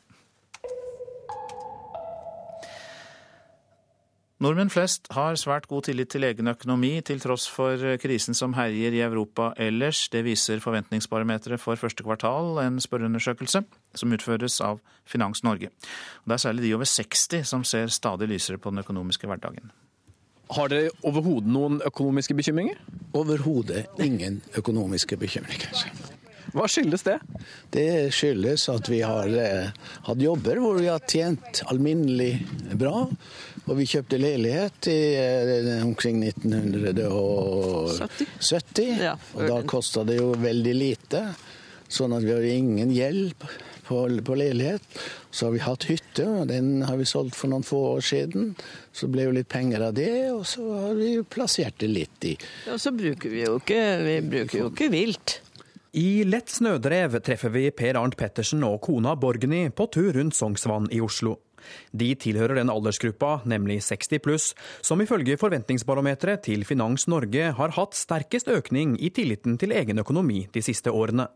Nordmenn flest har svært god tillit til egen økonomi, til tross for krisen som herjer i Europa ellers. Det viser Forventningsbarometeret for første kvartal, en spørreundersøkelse som utføres av Finans Norge. det er særlig de over 60 som ser stadig lysere på den økonomiske hverdagen. Har dere overhodet noen økonomiske bekymringer? Overhodet ingen økonomiske bekymringer. Hva skyldes det? Det skyldes at vi har eh, hatt jobber hvor vi har tjent alminnelig bra. Og vi kjøpte leilighet i, eh, omkring 1970. Ja, og da kosta det jo veldig lite. Sånn at vi har ingen gjeld på, på, leilighet. Så har vi hatt hytte, og den har vi solgt for noen få år siden. Så ble jo litt penger av det, og så har vi plassert det litt i Og Så bruker vi jo ikke, vi bruker jo ikke vilt. I Lett snødrev treffer vi Per Arnt Pettersen og kona Borgny på tur rundt Sognsvann i Oslo. De tilhører den aldersgruppa, nemlig 60 pluss, som ifølge forventningsbarometeret til Finans Norge har hatt sterkest økning i tilliten til egen økonomi de siste årene.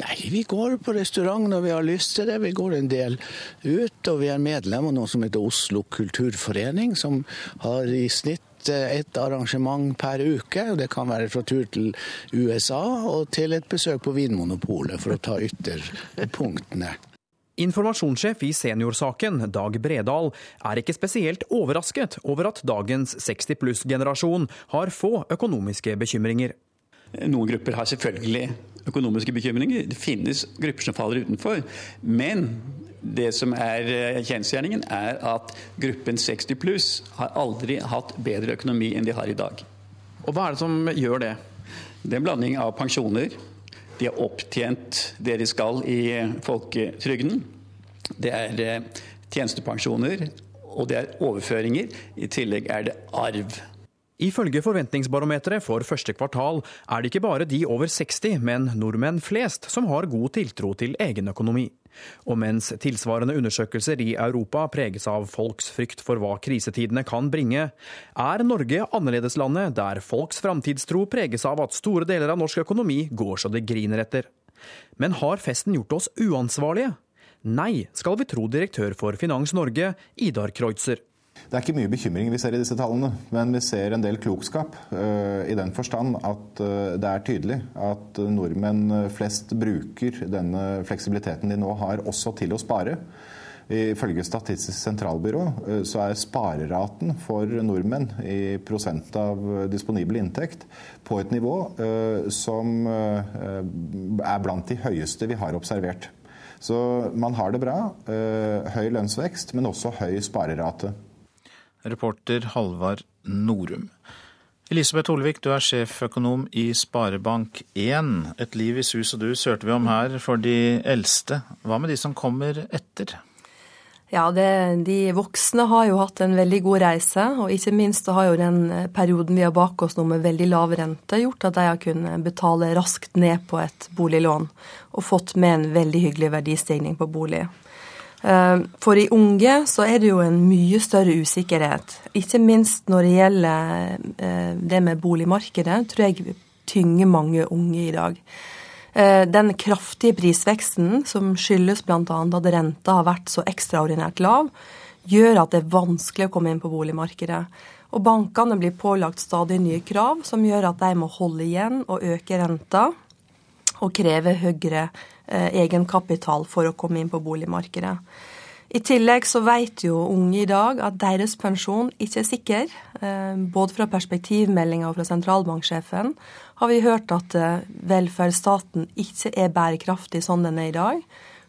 Nei, vi går på restaurant når vi har lyst til det. Vi går en del ut, og vi er medlem av noe som heter Oslo kulturforening, som har i snitt et arrangement per uke. Det kan være fra tur til USA og til et besøk på Vinmonopolet, for å ta ytterpunktene. Informasjonssjef i Seniorsaken, Dag Bredal, er ikke spesielt overrasket over at dagens 60 pluss-generasjon har få økonomiske bekymringer. Noen grupper har selvfølgelig økonomiske bekymringer. Det finnes grupper som faller utenfor. Men det som er eh, kjensgjerningen, er at gruppen 60 pluss har aldri hatt bedre økonomi enn de har i dag. Og Hva er det som gjør det? Det er en blanding av pensjoner. De har opptjent det de skal i folketrygden. Det er eh, tjenestepensjoner, og det er overføringer. I tillegg er det arv. Ifølge Forventningsbarometeret for første kvartal er det ikke bare de over 60, men nordmenn flest som har god tiltro til egen økonomi. Og mens tilsvarende undersøkelser i Europa preges av folks frykt for hva krisetidene kan bringe, er Norge annerledeslandet der folks framtidstro preges av at store deler av norsk økonomi går så det griner etter. Men har festen gjort oss uansvarlige? Nei, skal vi tro direktør for Finans Norge, Idar Kreutzer. Det er ikke mye bekymring vi ser i disse tallene, men vi ser en del klokskap. Uh, I den forstand at uh, det er tydelig at nordmenn flest bruker denne fleksibiliteten de nå har, også til å spare. Ifølge Statistisk sentralbyrå uh, så er spareraten for nordmenn i prosent av disponibel inntekt på et nivå som er blant de høyeste vi har observert. Så man har det bra. Høy lønnsvekst, men også høy sparerate. Reporter Halvard Norum. Elisabeth Olvik, du er sjeføkonom i Sparebank1. Et liv i sus og dus hørte vi om her for de eldste. Hva med de som kommer etter? Ja, det, De voksne har jo hatt en veldig god reise, og ikke minst har jo den perioden vi har bak oss nå med veldig lav rente, gjort at de har kunnet betale raskt ned på et boliglån og fått med en veldig hyggelig verdistigning på bolig. Eh, for i unge så er det jo en mye større usikkerhet. Ikke minst når det gjelder eh, det med boligmarkedet, tror jeg tynger mange unge i dag. Eh, den kraftige prisveksten, som skyldes bl.a. at renta har vært så ekstraordinært lav, gjør at det er vanskelig å komme inn på boligmarkedet. Og bankene blir pålagt stadig nye krav som gjør at de må holde igjen og øke renta og kreve høyere egenkapital for å komme inn på boligmarkedet. I tillegg så vet jo unge i dag at deres pensjon ikke er sikker. Eh, både fra perspektivmeldinga og fra sentralbanksjefen har vi hørt at eh, velferdsstaten ikke er bærekraftig sånn den er i dag.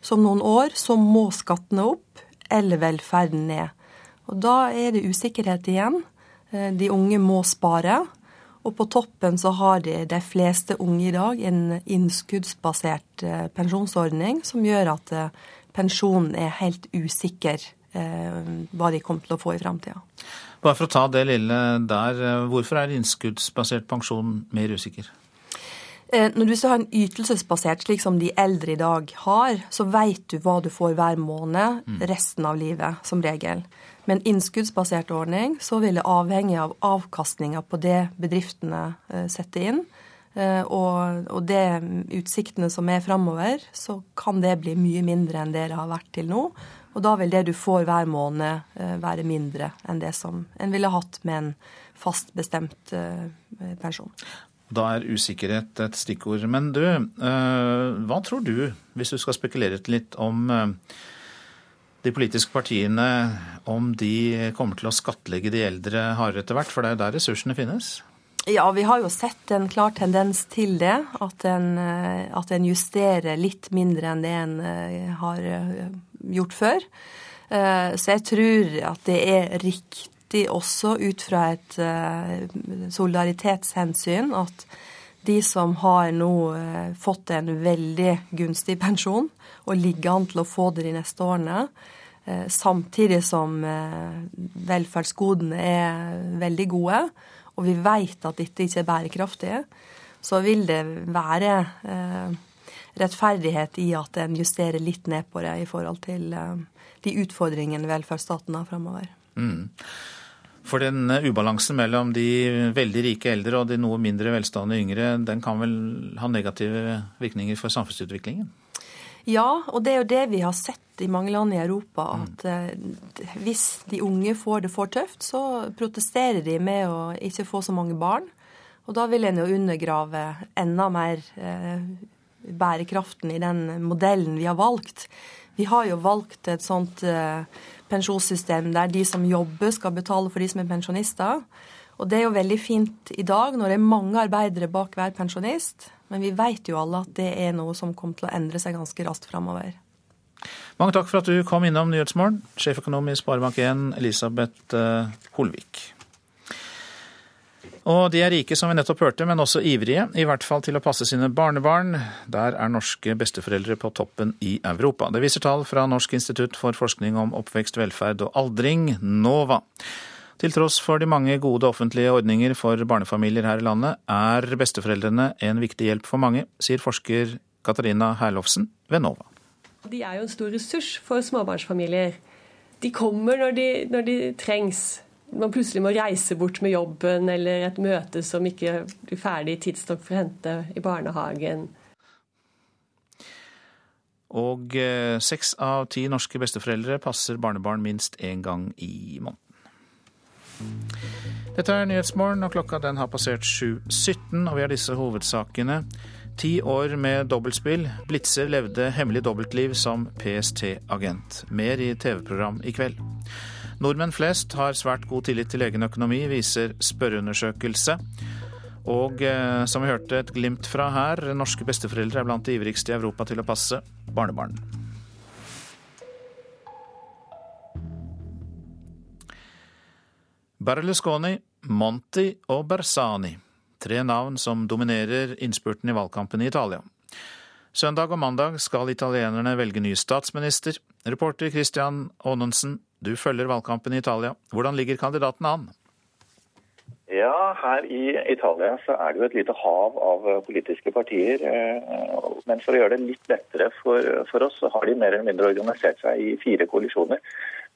Så om noen år så må skattene opp eller velferden ned. Og da er det usikkerhet igjen. De unge må spare. Og på toppen så har de, de fleste unge i dag en innskuddsbasert eh, pensjonsordning som gjør at eh, pensjonen er helt usikker eh, hva de kommer til å få i framtida. Bare for å ta det lille der, hvorfor er innskuddsbasert pensjon mer usikker? Når du har en ytelsesbasert, slik som de eldre i dag har, så vet du hva du får hver måned mm. resten av livet, som regel. Med en innskuddsbasert ordning så vil det avhenge av avkastninga på det bedriftene eh, setter inn. Eh, og, og det utsiktene som er framover, så kan det bli mye mindre enn det det har vært til nå. Og da vil det du får hver måned eh, være mindre enn det som en ville hatt med en fast bestemt pensjon. Da er usikkerhet et stikkord. Men du, hva tror du, hvis du skal spekulere litt om de politiske partiene om de kommer til å skattlegge de eldre hardere etter hvert, for det er jo der ressursene finnes? Ja, vi har jo sett en klar tendens til det. At en, eh, at en justerer litt mindre enn det en eh, har eh, gjort før. Så jeg tror at det er riktig også ut fra et solidaritetshensyn at de som har nå fått en veldig gunstig pensjon, og ligger an til å få det de neste årene, samtidig som velferdsgodene er veldig gode, og vi vet at dette ikke er bærekraftig, så vil det være eh, rettferdighet i at en justerer litt ned på det i forhold til eh, de utfordringene velferdsstaten har framover. Mm. For den ubalansen mellom de veldig rike eldre og de noe mindre velstående yngre, den kan vel ha negative virkninger for samfunnsutviklingen? Ja, og det er jo det vi har sett i mange land i Europa. At mm. hvis de unge får det for tøft, så protesterer de med å ikke få så mange barn. Og da vil en jo undergrave enda mer eh, bærekraften i den modellen vi har valgt. Vi har jo valgt et sånt eh, pensjonssystem der de som jobber, skal betale for de som er pensjonister. Og det er jo veldig fint i dag når det er mange arbeidere bak hver pensjonist. Men vi vet jo alle at det er noe som kommer til å endre seg ganske raskt framover. Mange takk for at du kom innom Nyhetsmorgen, sjeføkonom i Sparebank1 Elisabeth eh, Holvik. Og de er rike, som vi nettopp hørte, men også ivrige, i hvert fall til å passe sine barnebarn. Der er norske besteforeldre på toppen i Europa. Det viser tall fra Norsk institutt for forskning om oppvekst, velferd og aldring, NOVA. Til tross for de mange gode offentlige ordninger for barnefamilier her i landet, er besteforeldrene en viktig hjelp for mange, sier forsker Katarina Herlofsen ved NOVA. De er jo en stor ressurs for småbarnsfamilier. De kommer når de, når de trengs. Man plutselig må reise bort med jobben eller et møte som ikke blir ferdig tidsnok for å hente i barnehagen. Og eh, seks av ti norske besteforeldre passer barnebarn minst én gang i måneden. Dette er Nyhetsmorgen, og klokka den har passert 7.17, og vi har disse hovedsakene. Ti år med dobbeltspill. Blitzer levde hemmelig dobbeltliv som PST-agent. Mer i TV-program i kveld. Nordmenn flest har svært god tillit til egen økonomi, viser spørreundersøkelse. Og eh, som vi hørte et glimt fra her, norske besteforeldre er blant de ivrigste i Europa til å passe barnebarn. Berlusconi, Monti og Bersani. Tre navn som dominerer innspurten i valgkampen i Italia. Søndag og mandag skal italienerne velge ny statsminister. Reporter Christian Aanensen, du følger valgkampen i Italia. Hvordan ligger kandidaten an? Ja, her i Italia så er det jo et lite hav av politiske partier. Eh, men for å gjøre det litt lettere for, for oss, så har de mer eller mindre organisert seg i fire koalisjoner.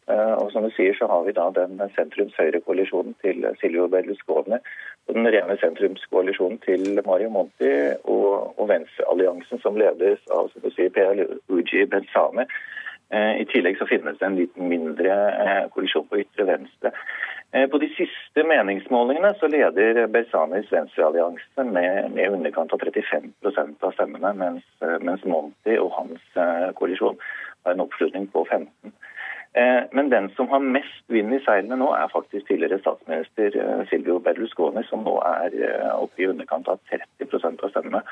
Eh, og som du sier, så har vi da den sentrums-høyre-koalisjonen til Silvio Berlusconi og den rene sentrumskoalisjonen til Mario Monti og, og Venstre-alliansen som ledes av som du sier, Per Uji Benzame. Eh, I tillegg så finnes det en litt mindre eh, koalisjon på ytre venstre. På de siste meningsmålingene så leder Bersanis venstreallianse med, med underkant av 35% av stemmene, mens, mens Monti og hans koalisjon har en oppslutning på 15 Eh, men den som har mest vind i seilene nå, er faktisk tidligere statsminister eh, Silvio Berlusconi, som nå er eh, oppe i underkant av 30% av stemmene.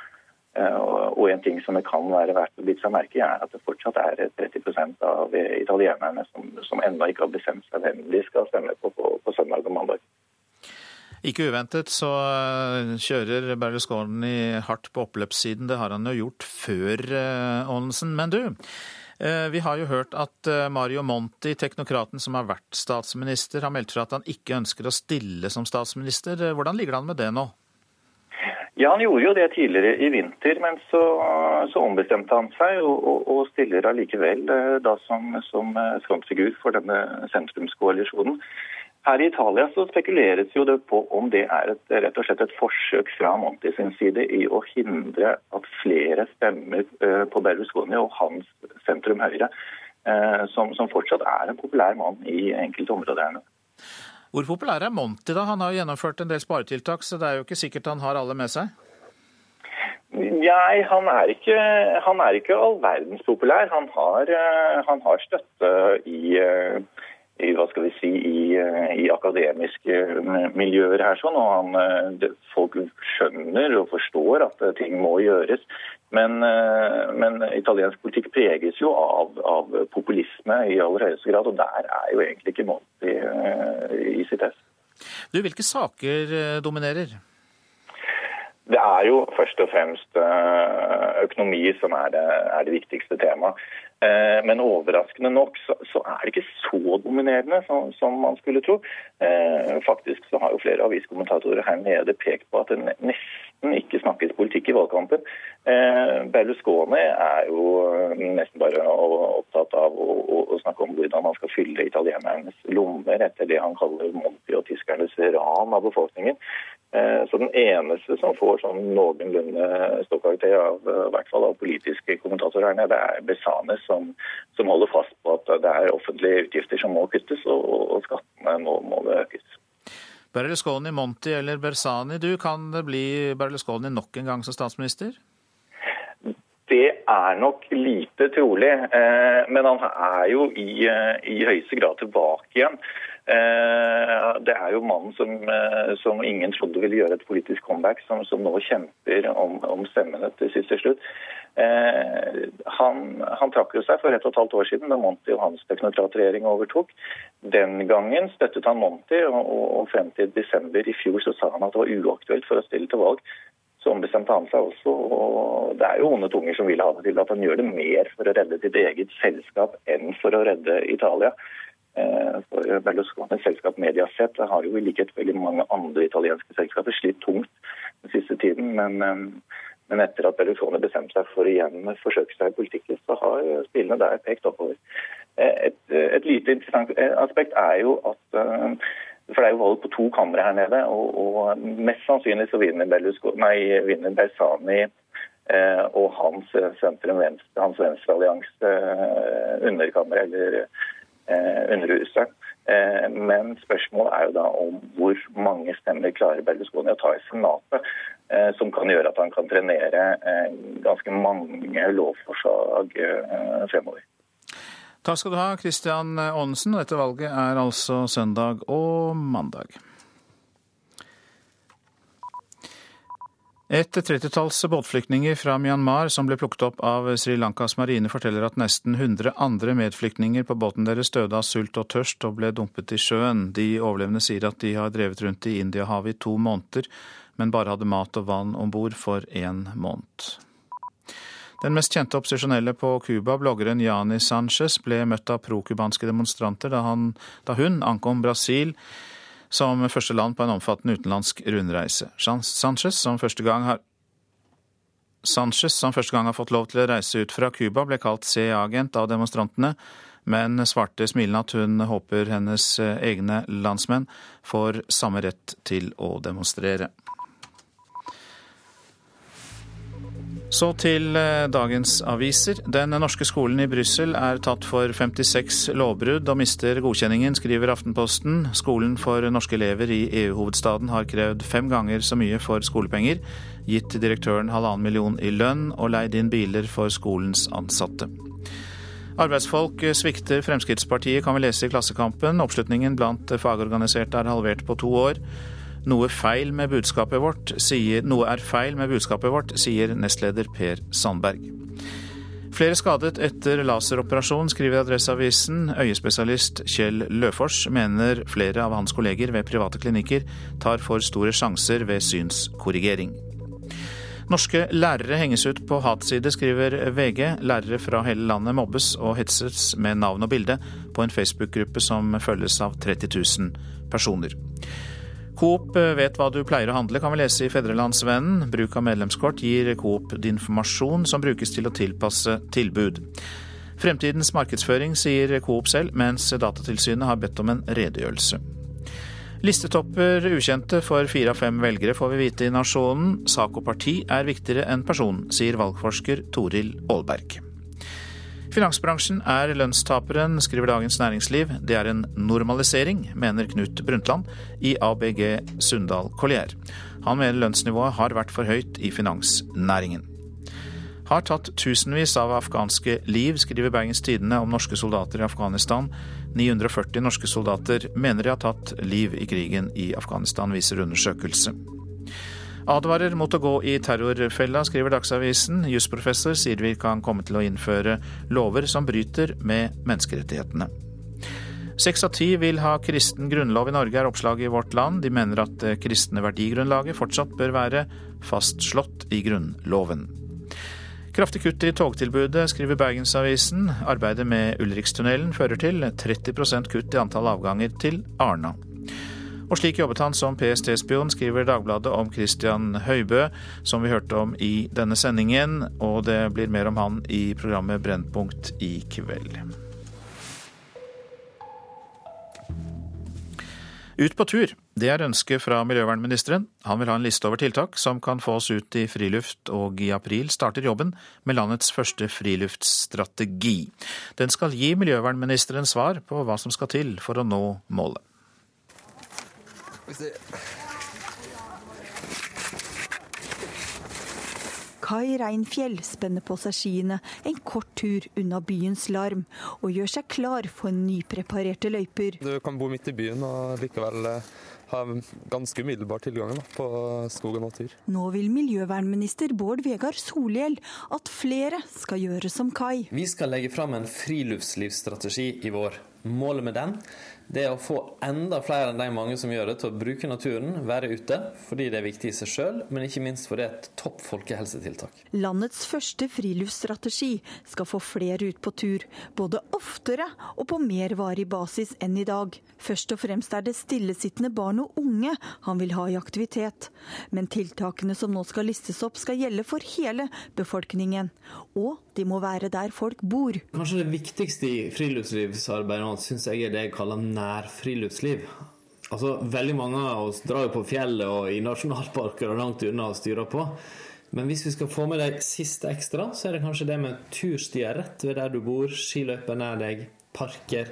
Og en ting som det kan være verdt å bite seg merke i, er at det fortsatt er 30% av italienerne som, som ennå ikke har bestemt seg hvem de skal stemme på på, på søndag og mandag. Ikke uventet så kjører Berlusconi hardt på oppløpssiden. Det har han jo gjort før, Aanensen. Men du, Eh, vi har jo hørt at eh, Mario Monti, teknokraten som har vært statsminister, har meldt fra at han ikke ønsker å stille som statsminister. Eh, hvordan ligger det an med det nå? Ja, Han gjorde jo det tidligere i vinter, men så, så ombestemte han seg og, og, og stiller allikevel da som, som frontfigur for denne sentrumskoalisjonen. Her i Italia så spekuleres jo det på om det er et, rett og slett et forsøk fra Monti sin side i å hindre at flere stemmer eh, på Berlusconi og hans sentrum høyre, eh, som, som fortsatt er en populær mann i enkelte områder. Hvor populær er Monty, da? Han har jo gjennomført en del sparetiltak, så det er jo ikke sikkert han har alle med seg? Nei, han er ikke, han er ikke all verdens populær. Han har, eh, han har støtte i, eh, i, hva skal vi si, i, eh, i akademiske miljøer her. sånn, og han, Folk skjønner og forstår at ting må gjøres. Men, men italiensk politikk preges jo av, av, populisme i aller høyeste grad, og der er jo egentlig ikke Monti i sitt ess. Du, Hvilke saker dominerer? Det er jo først og fremst eh, økonomi som er det, er det viktigste temaet. Eh, men overraskende nok så, så, er det ikke så dominerende som, som, man skulle tro. Eh, faktisk så har jo flere aviskommentatorer her nede pekt på at det nesten politikk i valgkampen. Berlusconi er jo nesten bare opptatt av å, å, å snakke om hvordan han skal fylle italienernes lommer etter det han kaller Monti og tyskernes ran av befolkningen. Eh, så den eneste som får sånn noenlunde ståkarakter av, eh, fall av politiske kommentatorer her nede, er Besanes, som, som, holder fast på at det er offentlige utgifter som må kuttes, og, og skattene må, det økes. Berlusconi, Monti eller Bersani, du, kan det bli Berlusconi nok en gang som statsminister? Det er nok lite trolig, eh, men han er jo i, i høyeste grad tilbake igjen. Eh, det er jo mannen som, eh, som, ingen trodde ville gjøre et politisk comeback, som, som nå kjemper om, om stemmene til sist til slutt. Eh, han, han, trakk jo seg for ett og et halvt år siden da Monty og hans teknokratregjering overtok. Den gangen støttet han Monti, og, og, frem til desember i fjor så sa han at det var uaktuelt for å stille til valg. Så ombestemte han seg også. og Det er jo onde tunger som vil ha det til at han gjør det mer for å redde sitt eget selskap enn for å redde Italia. Eh, for Berlusconi selskap Mediaset har jo i likhet veldig mange andre italienske selskaper slitt tungt den siste tiden. Men, eh, men etter at Berlusconi bestemte seg for å igjen forsøke seg i politikken, så har spillene der pekt oppover. Eh, et, et lite interessant aspekt er jo at for det er jo valg på to kamre her nede, og, og mest sannsynlig så vinner, nei, vinner Bersani eh, og hans sentrum-venstre, hans venstreallianse eh, underkammer, eller Eh, Underhuset. Eh, men spørsmålet er jo da om hvor mange stemmer klarer Berlusconi å ta i Senatet, eh, som kan gjøre at han kan trenere ganske mange lovforslag fremover. Takk skal du ha, Christian Aanensen. Dette valget er altså søndag og mandag. Et trettitalls båtflyktninger fra Myanmar som ble plukket opp av Sri Lankas marine, forteller at nesten 100 andre medflyktninger på båten deres døde av sult og tørst og ble dumpet i sjøen. De overlevende sier at de har drevet rundt i Indiahavet i to måneder, men bare hadde mat og vann om bord for én måned. Den mest kjente opposisjonelle på Cuba, bloggeren Jani Sanchez, ble møtt av pro-cubanske demonstranter da, han, da hun ankom Brasil som første land på en omfattende utenlandsk rundreise. Sanchez, som første gang har Sanchez, som første gang har fått lov til å reise ut fra Cuba, ble kalt CIA-agent av demonstrantene, men svarte smilende at hun håper hennes egne landsmenn får samme rett til å demonstrere. Så til eh, dagens aviser. Den norske skolen i Brussel er tatt for 56 lovbrudd og mister godkjenningen, skriver Aftenposten. Skolen for norske elever i EU-hovedstaden har krevd fem ganger så mye for skolepenger, gitt direktøren halvannen million i lønn og leid inn biler for skolens ansatte. Arbeidsfolk svikter Fremskrittspartiet, kan vi lese i Klassekampen. Oppslutningen blant fagorganiserte er halvert på to år. Noe, feil med budskapet vårt, sier, noe er feil med budskapet vårt, sier nestleder Per Sandberg. Flere skadet etter laseroperasjon, skriver Adresseavisen. Øyespesialist Kjell Løfors mener flere av hans kolleger ved private klinikker tar for store sjanser ved synskorrigering. Norske lærere henges ut på hatside, skriver VG. Lærere fra hele landet mobbes og hetses med navn og bilde på en Facebook-gruppe som følges av 30 000 personer. Coop eh, vet hva du pleier å handle, kan vi lese i Fedrelandsvennen. Bruk av medlemskort gir Coop informasjon som brukes til å tilpasse tilbud. Fremtidens markedsføring, sier Coop selv, mens Datatilsynet har bedt om en redegjørelse. Listetopper ukjente for fire av fem velgere, får vi vite i Nasjonen. Sak og parti er viktigere enn person, sier valgforsker Toril Aalberg. Finansbransjen er lønnstaperen, skriver Dagens Næringsliv. Det er en normalisering, mener Knut Brundtland i ABG Sundal Collier. Han mener lønnsnivået har vært for høyt i finansnæringen. Har tatt tusenvis av afghanske liv, skriver Bergens Tidende om norske soldater i Afghanistan. 940 norske soldater mener de har tatt liv i krigen i Afghanistan, viser undersøkelse. Advarer mot å gå i terrorfella, skriver Dagsavisen. Jusprofessor sier vi kan komme til å innføre lover som bryter med menneskerettighetene. Seks av ti vil ha kristen grunnlov i Norge, er oppslaget i Vårt Land. De mener at det kristne verdigrunnlaget fortsatt bør være fastslått i Grunnloven. Kraftig kutt i togtilbudet, skriver Bergensavisen. Arbeidet med Ulrikstunnelen fører til 30% kutt i antall avganger til Arna. Og slik jobbet han som PST-spion, skriver Dagbladet om Christian Høibø, som vi hørte om i denne sendingen. Og det blir mer om han i programmet Brennpunkt i kveld. Ut på tur, det er ønsket fra miljøvernministeren. Han vil ha en liste over tiltak som kan få oss ut i friluft, og i april starter jobben med landets første friluftsstrategi. Den skal gi miljøvernministeren svar på hva som skal til for å nå målet. Kai Reinfjell spenner på seg skiene en kort tur unna byens larm, og gjør seg klar for nypreparerte løyper. Du kan bo midt i byen og likevel eh, ha ganske umiddelbar tilgang på skog og natur. Nå vil miljøvernminister Bård Vegar Solhjell at flere skal gjøre som Kai. Vi skal legge fram en friluftslivsstrategi i vår. Målet med den det er å få enda flere enn de mange som gjør det, til å bruke naturen, være ute, fordi det er viktig i seg sjøl, men ikke minst fordi det er et topp folkehelsetiltak. Landets første friluftsstrategi skal få flere ut på tur, både oftere og på mer varig basis enn i dag. Først og fremst er det stillesittende barn og unge han vil ha i aktivitet. Men tiltakene som nå skal listes opp skal gjelde for hele befolkningen. Og de må være der folk bor. Kanskje det viktigste i friluftslivsarbeidet nå syns jeg er det jeg kaller nærfriluftsliv. Altså, veldig mange av oss drar jo på fjellet og i nasjonalparker og langt unna og styrer på. Men hvis vi skal få med deg siste ekstra, så er det kanskje det med turstier rett ved der du bor, skiløyper nær deg, parker.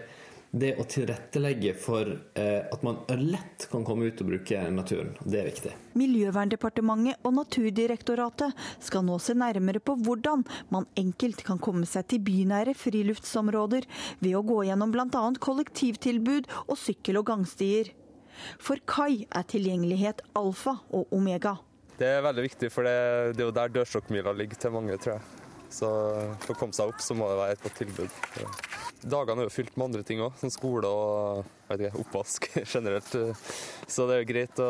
Det å tilrettelegge for eh, at man lett kan komme ut og bruke naturen. Det er viktig. Miljøverndepartementet og Naturdirektoratet skal nå se nærmere på hvordan man enkelt kan komme seg til bynære friluftsområder ved å gå gjennom bl.a. kollektivtilbud og sykkel- og gangstier. For Kai er tilgjengelighet alfa og omega. Det er veldig viktig, for det, det er jo der dørstokkmila ligger til mange, tror jeg. Så for å komme seg opp, så må det være et godt tilbud. Dagene er jo fylt med andre ting òg, som skole og ikke, oppvask [LAUGHS] generelt. Så det er greit å,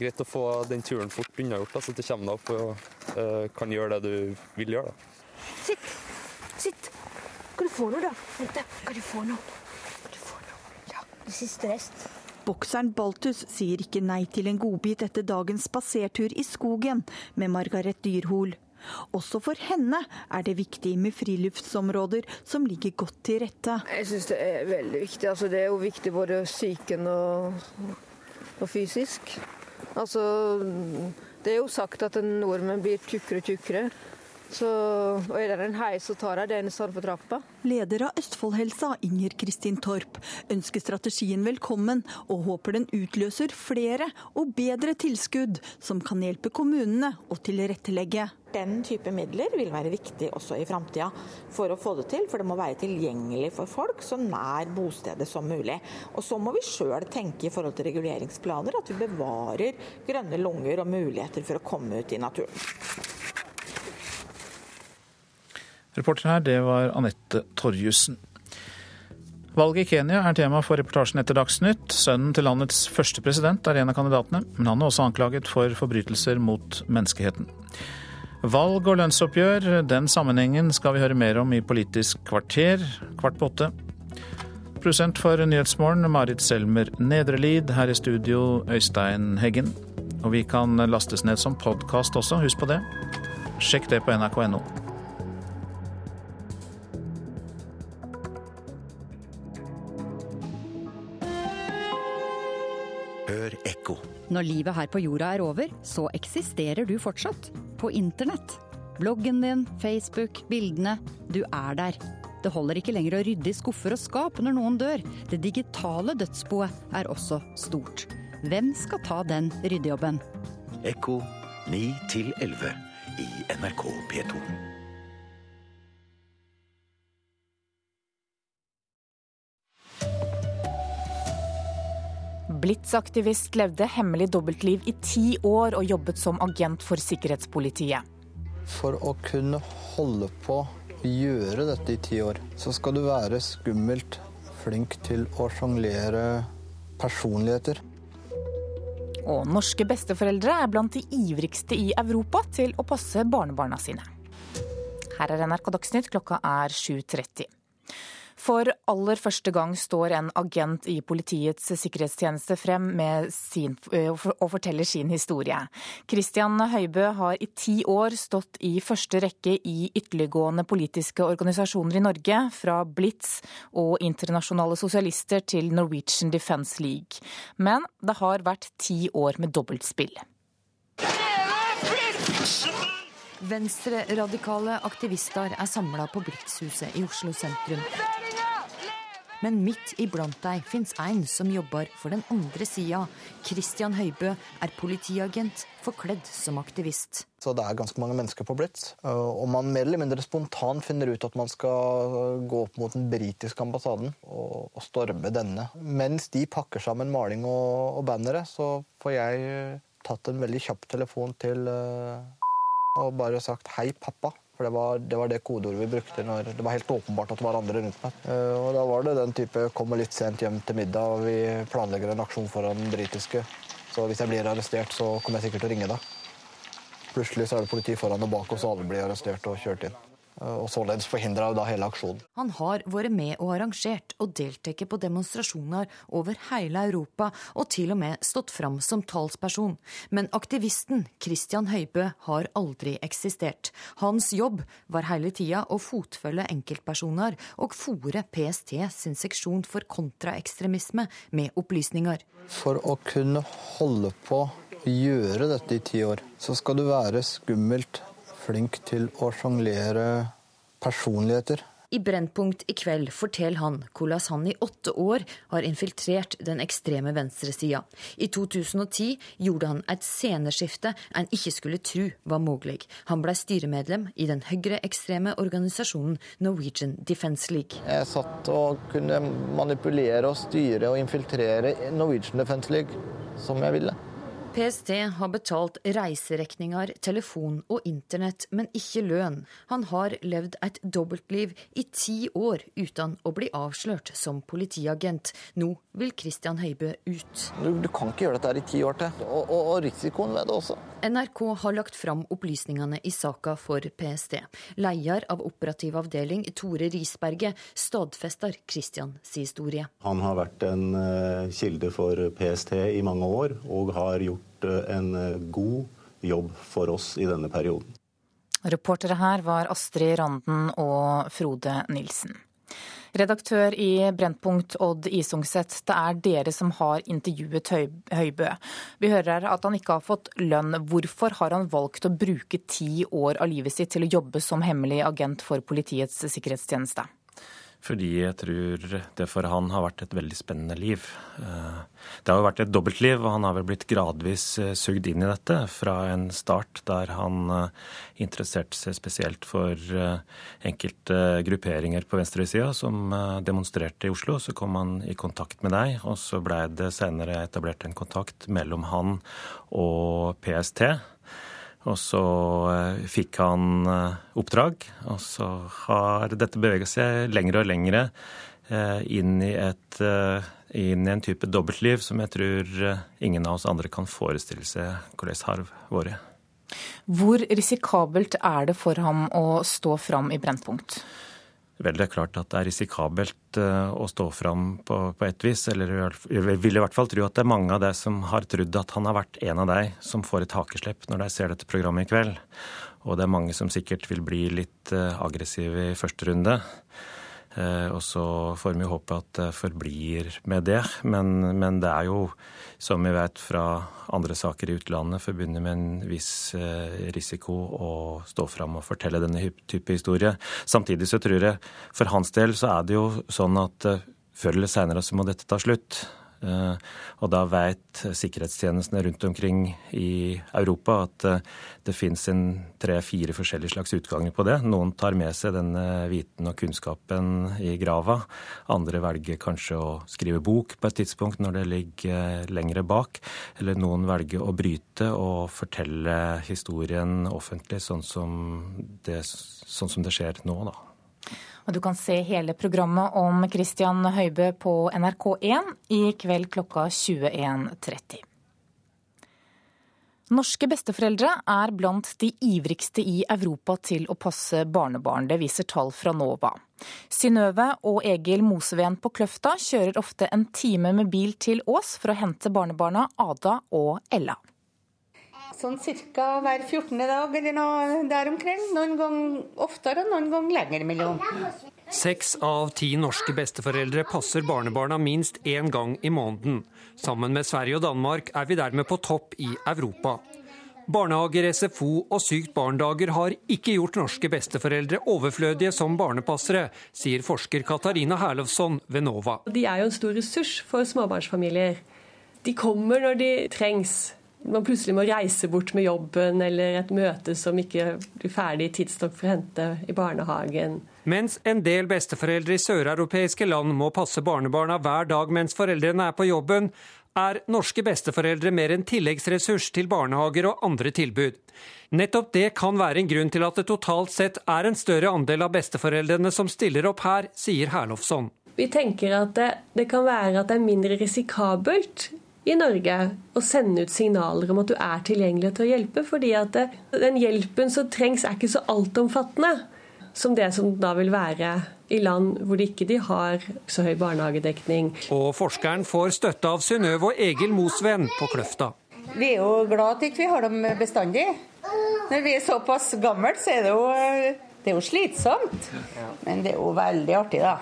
greit å få den turen fort unnagjort, så du kommer deg opp og uh, kan gjøre det du vil gjøre. Da. Sitt! Sitt! Kan du få noe, da? Vent, kan du få noe? Kan du få noe? Ja, det siste rest. Bokseren Baltus sier ikke nei til en godbit etter dagens spasertur i skogen med Margaret Dyrhol. Også for henne er det viktig med friluftsområder som ligger godt til rette. Jeg syns det er veldig viktig. Altså, det er jo viktig både psyken og, og, fysisk. Altså, det er jo sagt at nordmenn blir tykkere og tykkere. Så, og er det en heis, så tar jeg den sånn på trappa. Leder av Østfoldhelsa, Inger Kristin Torp, ønsker strategien velkommen, og håper den utløser flere og bedre tilskudd som kan hjelpe kommunene å tilrettelegge. Den type midler vil være viktig også i framtida for å få det til. For det må være tilgjengelig for folk så nær bostedet som mulig. Og så må vi sjøl tenke i forhold til reguleringsplaner at vi bevarer grønne lunger og muligheter for å komme ut i naturen. Reporter her, det var Anette Torjussen. Valget i Kenya er tema for reportasjen etter Dagsnytt. Sønnen til landets første president er en av kandidatene, men han er også anklaget for forbrytelser mot menneskeheten. Valg og lønnsoppgjør, den sammenhengen skal vi høre mer om i Politisk kvarter kvart på åtte. Produsent for Nyhetsmorgen, Marit Selmer Nedrelid. Her i studio, Øystein Heggen. Og vi kan lastes ned som podkast også, husk på det. Sjekk det på nrk.no. Når livet her på jorda er over, så eksisterer du fortsatt. På internett. Bloggen din, Facebook, bildene. Du er der. Det holder ikke lenger å rydde i skuffer og skap når noen dør. Det digitale dødsboet er også stort. Hvem skal ta den ryddejobben? Ekko 9 11 i NRK P2. Blitz-aktivist levde hemmelig dobbeltliv i ti år og jobbet som agent for sikkerhetspolitiet. For å kunne holde på å gjøre dette i ti år, så skal du være skummelt flink til å sjonglere personligheter. Og norske besteforeldre er blant de ivrigste i Europa til å passe barnebarna sine. Her er NRK Dagsnytt, klokka er 7.30. For aller første gang står en agent i Politiets sikkerhetstjeneste frem sin, og forteller sin historie. Christian Høibø har i ti år stått i første rekke i ytterliggående politiske organisasjoner i Norge, fra Blitz og internasjonale sosialister til Norwegian Defence League. Men det har vært ti år med dobbeltspill. Venstreradikale aktivister er samla på Blitzhuset i Oslo sentrum. Men midt iblant deg fins en som jobber for den andre sida. Christian Høibø er politiagent forkledd som aktivist. Så det er ganske mange mennesker på Blitz. Og man mer eller mindre spontant finner ut at man skal gå opp mot den britiske ambassaden og, storme denne. Mens de pakker sammen maling og, bannere, så får jeg tatt en veldig kjapp telefon til og bare sagt 'hei, pappa'. For det var, det var det kodeordet vi brukte når det var helt åpenbart at det var andre rundt meg. Og da var det den type 'kommer litt sent hjem til middag', og vi planlegger en aksjon foran den britiske. Så hvis jeg blir arrestert, så kommer jeg sikkert til å ringe deg. Plutselig så er det politi foran og bak oss, og alle blir arrestert og kjørt inn og således forhindra hele aksjonen. Han har vært med og arrangert og deltatt på demonstrasjoner over hele Europa, og til og med stått fram som talsperson. Men aktivisten Christian Høibø har aldri eksistert. Hans jobb var hele tida å fotfølge enkeltpersoner og fòre PST sin seksjon for kontraekstremisme med opplysninger. For å kunne holde på å gjøre dette i ti år, så skal du være skummelt flink til å sjonglere personligheter. I Brennpunkt i kveld forteller han hvordan han i åtte år har infiltrert den ekstreme venstresida. I 2010 gjorde han et sceneskifte en ikke skulle tro var mulig. Han ble styremedlem i den høyreekstreme organisasjonen Norwegian Defence League. Jeg satt og kunne manipulere og styre og infiltrere Norwegian Defence League som jeg ville. PST har betalt reiseregninger, telefon og internett, men ikke lønn. Han har levd et dobbeltliv i ti år uten å bli avslørt som politiagent. Nå vil Christian Høibø ut. Du, du kan ikke gjøre dette her i ti år til, og, og, og risikoen ved det også. NRK har lagt fram opplysningene i saka for PST. Leder av operativ avdeling, Tore Risberget, stadfester Christians historie. Han har vært en kilde for PST i mange år, og har gjort en god jobb for oss i denne perioden. Reportere her var Astrid Randen og Frode Nilsen. Redaktør i Brennpunkt, Odd Isungset, det er dere som har intervjuet Høibø. Vi hører at han ikke har fått lønn. Hvorfor har han valgt å bruke ti år av livet sitt til å jobbe som hemmelig agent for Politiets sikkerhetstjeneste? Fordi jeg tror det for han har vært et veldig spennende liv. Det har jo vært et dobbeltliv, og han har vel blitt gradvis sugd inn i dette. Fra en start der han interesserte seg spesielt for enkelte grupperinger på venstresida som demonstrerte i Oslo. Så kom han i kontakt med deg, og så blei det senere etablert en kontakt mellom han og PST. Og så fikk han oppdrag, og så har dette beveget seg lenger og lenger inn i, et, inn i en type dobbeltliv som jeg tror ingen av oss andre kan forestille seg hvordan har vært. Hvor risikabelt er det for ham å stå fram i Brennpunkt? Vel, det er klart at det er risikabelt å stå fram på, på et vis. Eller jeg vil i hvert fall tro at det er mange av deg som har trodd at han har vært en av deg som får et hakeslepp når de ser dette programmet i kveld. Og det er mange som sikkert vil bli litt aggressive i første runde. Og så får vi håpe at det forblir med det. Men, men, det er jo, som vi vet fra andre saker i utlandet, forbundet med en viss risiko å stå fram og fortelle denne type historie. Samtidig så tror jeg for hans del så er det jo sånn at før eller seinere så må dette ta slutt. Eh, og da vet sikkerhetstjenestene rundt omkring i Europa at eh, det fins tre-fire forskjellige slags utganger på det. Noen tar med seg denne viten og kunnskapen i grava. Andre velger kanskje å skrive bok på et tidspunkt når det ligger eh, lengre bak. Eller noen velger å bryte og fortelle historien offentlig, sånn som det, sånn som det skjer nå, da. Og du kan se hele programmet om Christian Høibø på NRK1 i kveld klokka 21.30. Norske besteforeldre er blant de ivrigste i Europa til å passe barnebarn. Det viser tall fra NOVA. Synnøve og Egil Moseveen på Kløfta kjører ofte en time med bil til Ås for å hente barnebarna Ada og Ella. Sånn ca. hver 14. dag eller noe der omkring. Noen ganger oftere og noen ganger lenger mellom. Seks av ti norske besteforeldre passer barnebarna minst én gang i måneden. Sammen med Sverige og Danmark er vi dermed på topp i Europa. Barnehager, SFO og sykt barn-dager har ikke gjort norske besteforeldre overflødige som barnepassere, sier forsker Katarina Herlovsson ved NOVA. De er jo en stor ressurs for småbarnsfamilier. De kommer når de trengs man plutselig må reise bort med jobben eller et møte som ikke blir ferdig tidsnok for å hente i barnehagen. Mens en del besteforeldre i søreuropeiske land må passe barnebarna hver dag mens foreldrene er på jobben, er norske besteforeldre mer en tilleggsressurs til barnehager og andre tilbud. Nettopp det kan være en grunn til at det totalt sett er en større andel av besteforeldrene som stiller opp her, sier Herlofsson. Vi tenker at det, det kan være at det er mindre risikabelt i Norge og sende ut signaler om at du er tilgjengelig til å hjelpe. fordi at den hjelpen som trengs, er ikke så altomfattende som det som da vil være i land hvor de ikke de har så høy barnehagedekning. Og forskeren får støtte av Synnøve og Egil Mosven på Kløfta. Vi er jo glad at vi ikke har dem bestandig. Når vi er såpass gamle, så er det jo, det er jo slitsomt. Men det er jo veldig artig, da.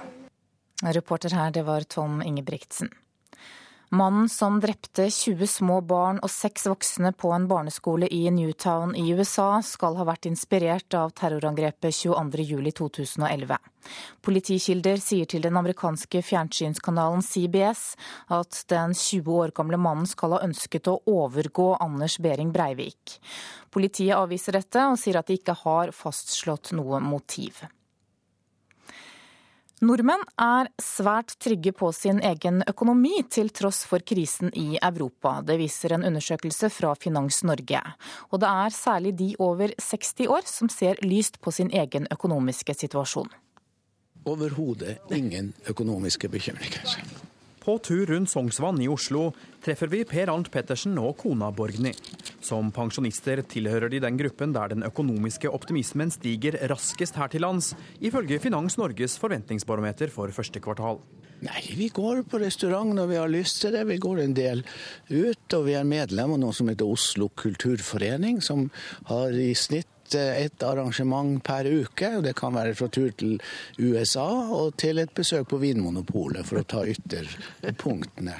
Reporter her, det var Tom Ingebrigtsen. Mannen som drepte 20 små barn og seks voksne på en barneskole i Newtown i USA, skal ha vært inspirert av terrorangrepet 22.07.2011. Politikilder sier til den amerikanske fjernsynskanalen CBS at den 20 år gamle mannen skal ha ønsket å overgå Anders Behring Breivik. Politiet avviser dette og sier at de ikke har fastslått noe motiv. Nordmenn er svært trygge på sin egen økonomi til tross for krisen i Europa. Det viser en undersøkelse fra Finans Norge. Og det er særlig de over 60 år som ser lyst på sin egen økonomiske situasjon. Overhodet ingen økonomiske bekymringer. På tur rundt Sognsvann i Oslo treffer vi Per Arnt Pettersen og kona Borgny. Som pensjonister tilhører de den gruppen der den økonomiske optimismen stiger raskest her til lands, ifølge Finans Norges forventningsbarometer for første kvartal. Nei, vi går på restaurant når vi har lyst til det. Vi går en del ut, og vi er medlem av noe som heter Oslo kulturforening, som har i snitt et arrangement per uke. og Det kan være fra tur til USA og til et besøk på Vinmonopolet, for å ta ytterpunktene.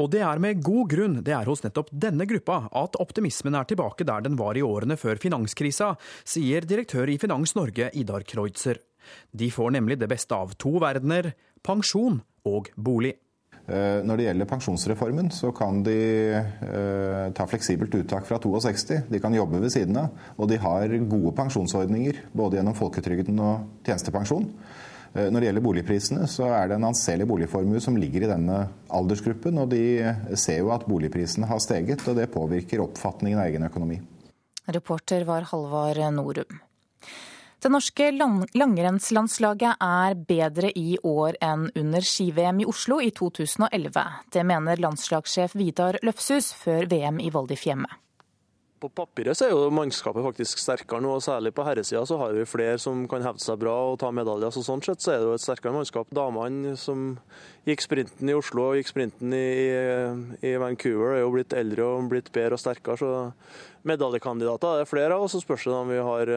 Og det er med god grunn det er hos nettopp denne gruppa at optimismen er tilbake der den var i årene før finanskrisa, sier direktør i Finans Norge Idar Kreutzer. De får nemlig det beste av to verdener, pensjon og bolig. Eh, når det gjelder pensjonsreformen, så kan de eh, ta fleksibelt uttak fra 62. De kan jobbe ved siden av, og de har gode pensjonsordninger både gjennom folketrygden og tjenestepensjon. Eh, når det gjelder boligprisene, så er det en anselig boligformue som ligger i denne aldersgruppen, og de ser jo at boligprisene har steget, og det påvirker oppfatningen av egen økonomi. Reporter var Halvard Norum. Det norske langrennslandslaget er bedre i år enn under ski-VM i Oslo i 2011. Det mener landslagssjef Vidar Løfshus før VM i Val di Fiemme. På papiret så er jo mannskapet faktisk sterkere nå, og særlig på herresida så har vi flere som kan hevde seg bra og ta medaljer. Så sånn sett så er det jo et sterkere mannskap. Damene som gikk sprinten i Oslo og gikk sprinten i, i, Vancouver, er jo blitt eldre og blitt bedre og sterkere. Så medaljekandidater Det er flere av oss. og spørs det om vi har,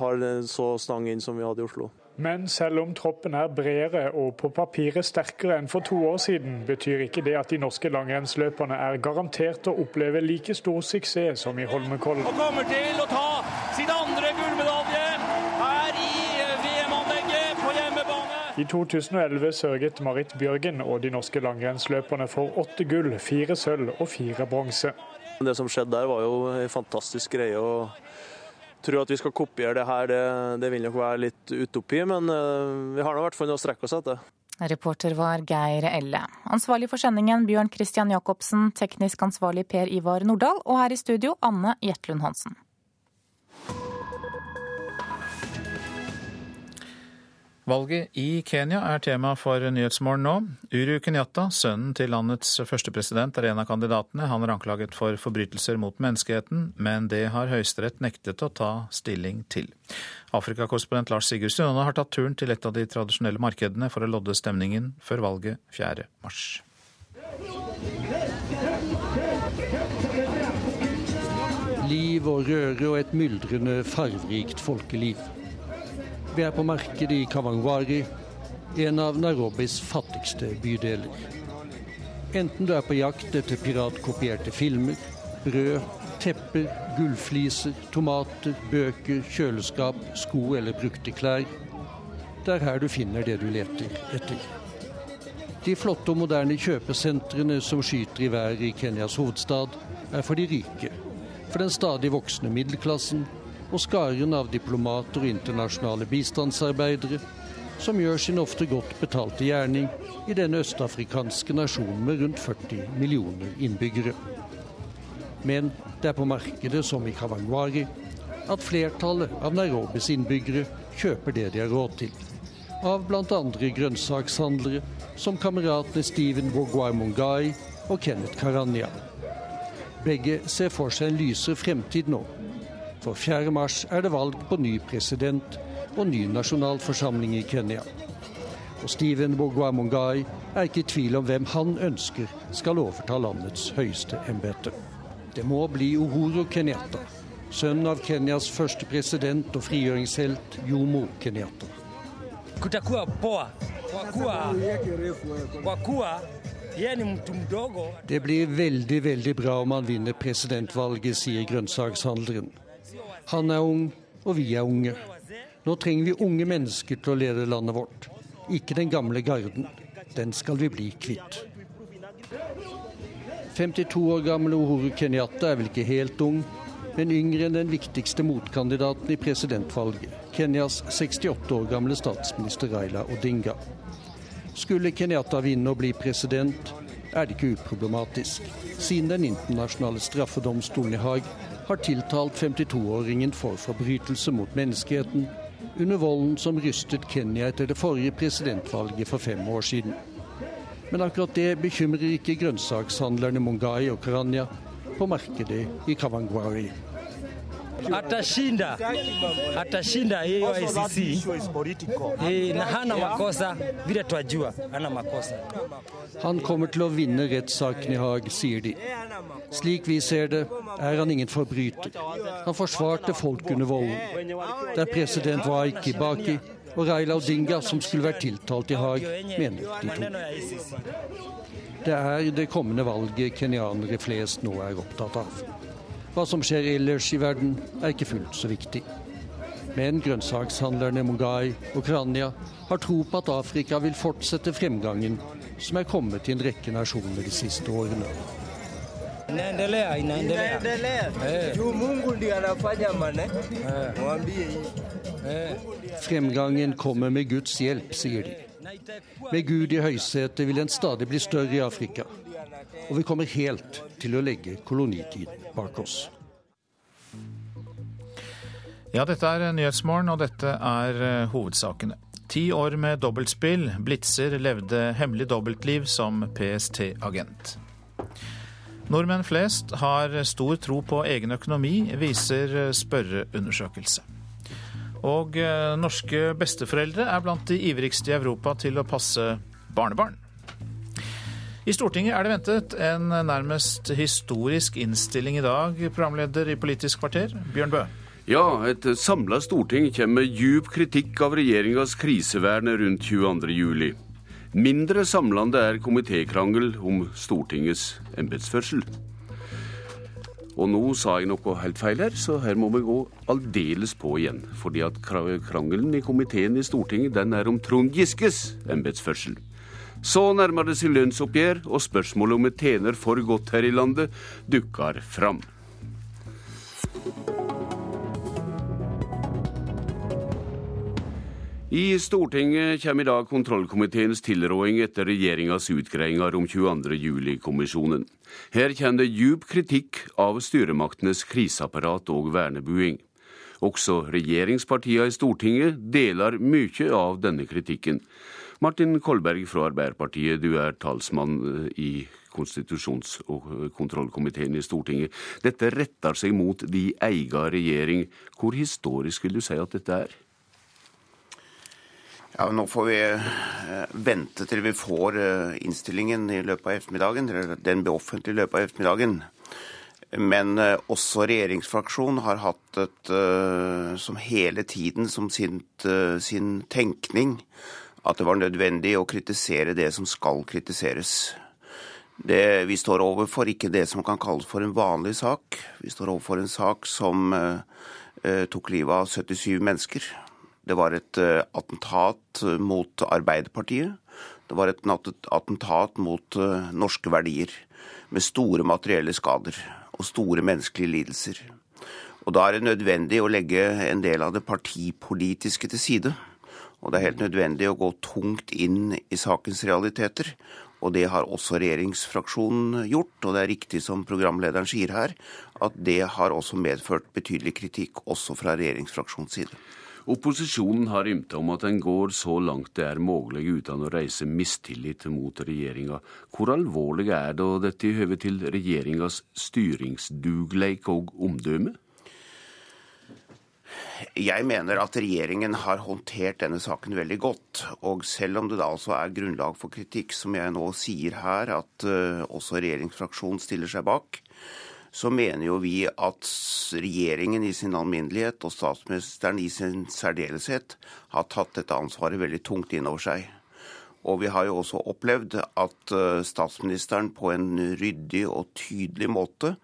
har så stang inn som vi hadde i Oslo. Men selv om troppen er bredere og på papiret sterkere enn for to år siden, betyr ikke det at de norske langrennsløperne er garantert å oppleve like stor suksess som i Holmenkollen. Og kommer til å ta sin andre gullmedalje her i VM-anlegget på hjemmebane. I 2011 sørget Marit Bjørgen og de norske langrennsløperne for åtte gull, fire sølv og fire bronse. Det som skjedde der var jo en fantastisk greie. og tror at vi skal kopiere det her, det, det vil nok være litt utopi, men uh, vi har nå i hvert fall noe å strekke oss etter. Reporter var Geir Elle. Ansvarlig for sendingen Bjørn Christian Jacobsen, teknisk ansvarlig Per Ivar Nordahl, og her i studio Anne Jetlund Hansen. Valget i Kenya er tema for Nyhetsmorgen nå. Uru Kenyatta, sønnen til landets første president, er en av kandidatene. Han er anklaget for forbrytelser mot menneskeheten, men det har Høyesterett nektet å ta stilling til. Afrikakorrespondent Lars Sigurd Stunane har tatt turen til et av de tradisjonelle markedene for å lodde stemningen før valget 4. mars. Liv og røre og et myldrende, farverikt folkeliv. Vi er på markedet i Kawangwari, en av Nairobis fattigste bydeler. Enten du er på jakt etter piratkopierte filmer, brød, tepper, gullfliser, tomater, bøker, kjøleskap, sko eller brukte klær. Det er her du finner det du leter etter. De flotte og moderne kjøpesentrene som skyter i været i Kenyas hovedstad, er for de rike, for den stadig voksende middelklassen og skaren av diplomater og internasjonale bistandsarbeidere som gjør sin ofte godt betalte gjerning i den østafrikanske nasjonen med rundt 40 millioner innbyggere. Men det er på markedet som i Kawangwari at flertallet av Nairobis innbyggere kjøper det de har råd til. Av bl.a. grønnsakshandlere som kameratene Steven Bogwai Mungai og Kenneth Karanya. Begge ser for seg en lysere fremtid nå for 4. mars er det valg på ny president og ny nasjonalforsamling i Kenya. Og Steven Boguamongai er ikke i tvil om hvem han ønsker skal overta landets høyeste embete. Det må bli Uhuru Kenyatta, sønn av Kenyas første president og frigjøringshelt Jomo Kenyatta. Det blir veldig, veldig bra om han vinner presidentvalget, sier grønnsakshandleren. Han er ung, og vi er unge. Nå trenger vi unge mennesker til å lede landet vårt. Ikke den gamle garden. Den skal vi bli kvitt. 52 år gamle Uhuru Kenyatta er vel ikke helt ung, men yngre enn den viktigste motkandidaten i presidentvalget, Kenyas 68 år gamle statsminister Raila Odinga. Skulle Kenyatta vinne og bli president, er det ikke uproblematisk, siden den internasjonale straffedomstolen i Haag har tiltalt 52-åringen for forbrytelse mot menneskeheten under volden som rystet Kenya etter det forrige presidentvalget for fem år siden. Men akkurat det bekymrer ikke grønnsakshandlerne Mungai og Karanya på markedet i Kawangwari. Atashinda, atashinda hiyo ICC e, na hana makosa vile twajua hana makosa. Han kommer til å vinne rettssaken i Haag, sier de. Slik vi ser det, er han ingen forbryter. Han forsvarte folk under volden. Det er president Wai Kibaki og Raila Odinga som skulle vært tiltalt i Haag, mener de to. Det er det kommende valget kenyanere flest nå er opptatt av. Hva som skjer ellers i verden, er ikke fullt så viktig. Men grønnsakshandlerne Mungai og Krania har tro på at Afrika vil fortsette fremgangen som er kommet til en rekke nasjoner de siste årene. Fremgangen kommer med Guds hjelp, sier de. Med Gud i høysetet vil den stadig bli større i Afrika. Og vi kommer helt til å legge kolonitiden bak oss. Ja, dette er Nyhetsmorgen, og dette er eh, hovedsakene. Ti år med dobbeltspill. Blitzer levde hemmelig dobbeltliv som PST-agent. Nordmenn flest har stor tro på egen økonomi, viser spørreundersøkelse. Og eh, norske besteforeldre er blant de ivrigste i Europa til å passe barnebarn. I Stortinget er det ventet en nærmest historisk innstilling i dag, programleder i Politisk kvarter, Bjørn Bø. Ja, et samla storting kommer med djup kritikk av regjeringas krisevern rundt 22.07. Mindre samlende er komitékrangel om Stortingets embetsførsel. Og nå sa jeg noe helt feil her, så her må vi gå aldeles på igjen. Fordi at krangelen i komiteen i Stortinget den er om Trond Giskes embetsførsel. Så nærmer det seg lønnsoppgjør, og spørsmålet om vi tjener for godt her i landet, dukker fram. I Stortinget kommer i dag kontrollkomiteens tilråding etter regjeringas utgreiinger om 22.07-kommisjonen. Her kommer det djup kritikk av styremaktenes kriseapparat og vernebuing. Også regjeringspartiene i Stortinget deler mye av denne kritikken. Martin Kolberg fra Arbeiderpartiet, du er talsmann eh, i konstitusjons- og kontrollkomiteen i Stortinget. Dette retter seg mot de egen regjering. Hvor historisk vil du si at dette er? Ja, Nå får vi eh, vente til vi får eh, innstillingen i løpet av ettermiddagen. Den blir offentlig i løpet av ettermiddagen. Men eh, også regjeringsfraksjonen har hatt et som hele tiden som sin, sin tenkning at det var nødvendig å kritisere det som skal kritiseres. Det, vi står overfor ikke det som kan kalles for en vanlig sak. Vi står overfor en sak som eh, tok livet av 77 mennesker. Det var et eh, attentat mot Arbeiderpartiet. Det var et attentat mot eh, norske verdier, med store materielle skader og store menneskelige lidelser. Og Da er det nødvendig å legge en del av det partipolitiske til side. Og det er helt nødvendig å gå tungt inn i sakens realiteter. Og det har også regjeringsfraksjonen gjort. Og det er riktig som programlederen sier her, at det har også medført betydelig kritikk også fra regjeringsfraksjonens side. Opposisjonen har ymta om at en går så langt det er mulig uten å reise mistillit mot regjeringa. Hvor alvorlig er da dette i høve til regjeringas styringsdugleik og omdømme? Jeg mener at regjeringen har håndtert denne saken veldig godt. Og selv om det da altså er grunnlag for kritikk, som jeg nå sier her, at uh, også regjeringsfraksjonen stiller seg bak, så mener jo vi at regjeringen i sin alminnelighet og statsministeren i sin særdeleshet har tatt dette ansvaret veldig tungt inn over seg. Og vi har jo også opplevd at eh, statsministeren på en ryddig og tydelig måte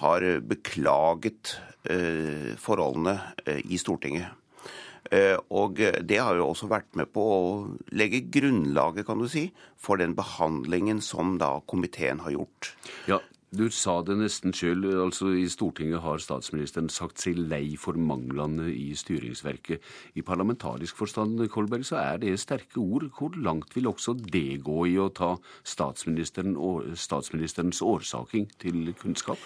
har beklaget eh, forholdene eh, i Stortinget. Og det har jo også vært med på å legge grunnlaget, kan du si, for den behandlingen som da komiteen har gjort. Ja, du sa det nesten sjøl. Altså, I Stortinget har statsministeren sagt seg lei for manglene i styringsverket. I parlamentarisk forstand Kolberg, så er det sterke ord. Hvor langt vil også det gå i å ta statsministeren og statsministerens årsaking til kunnskap?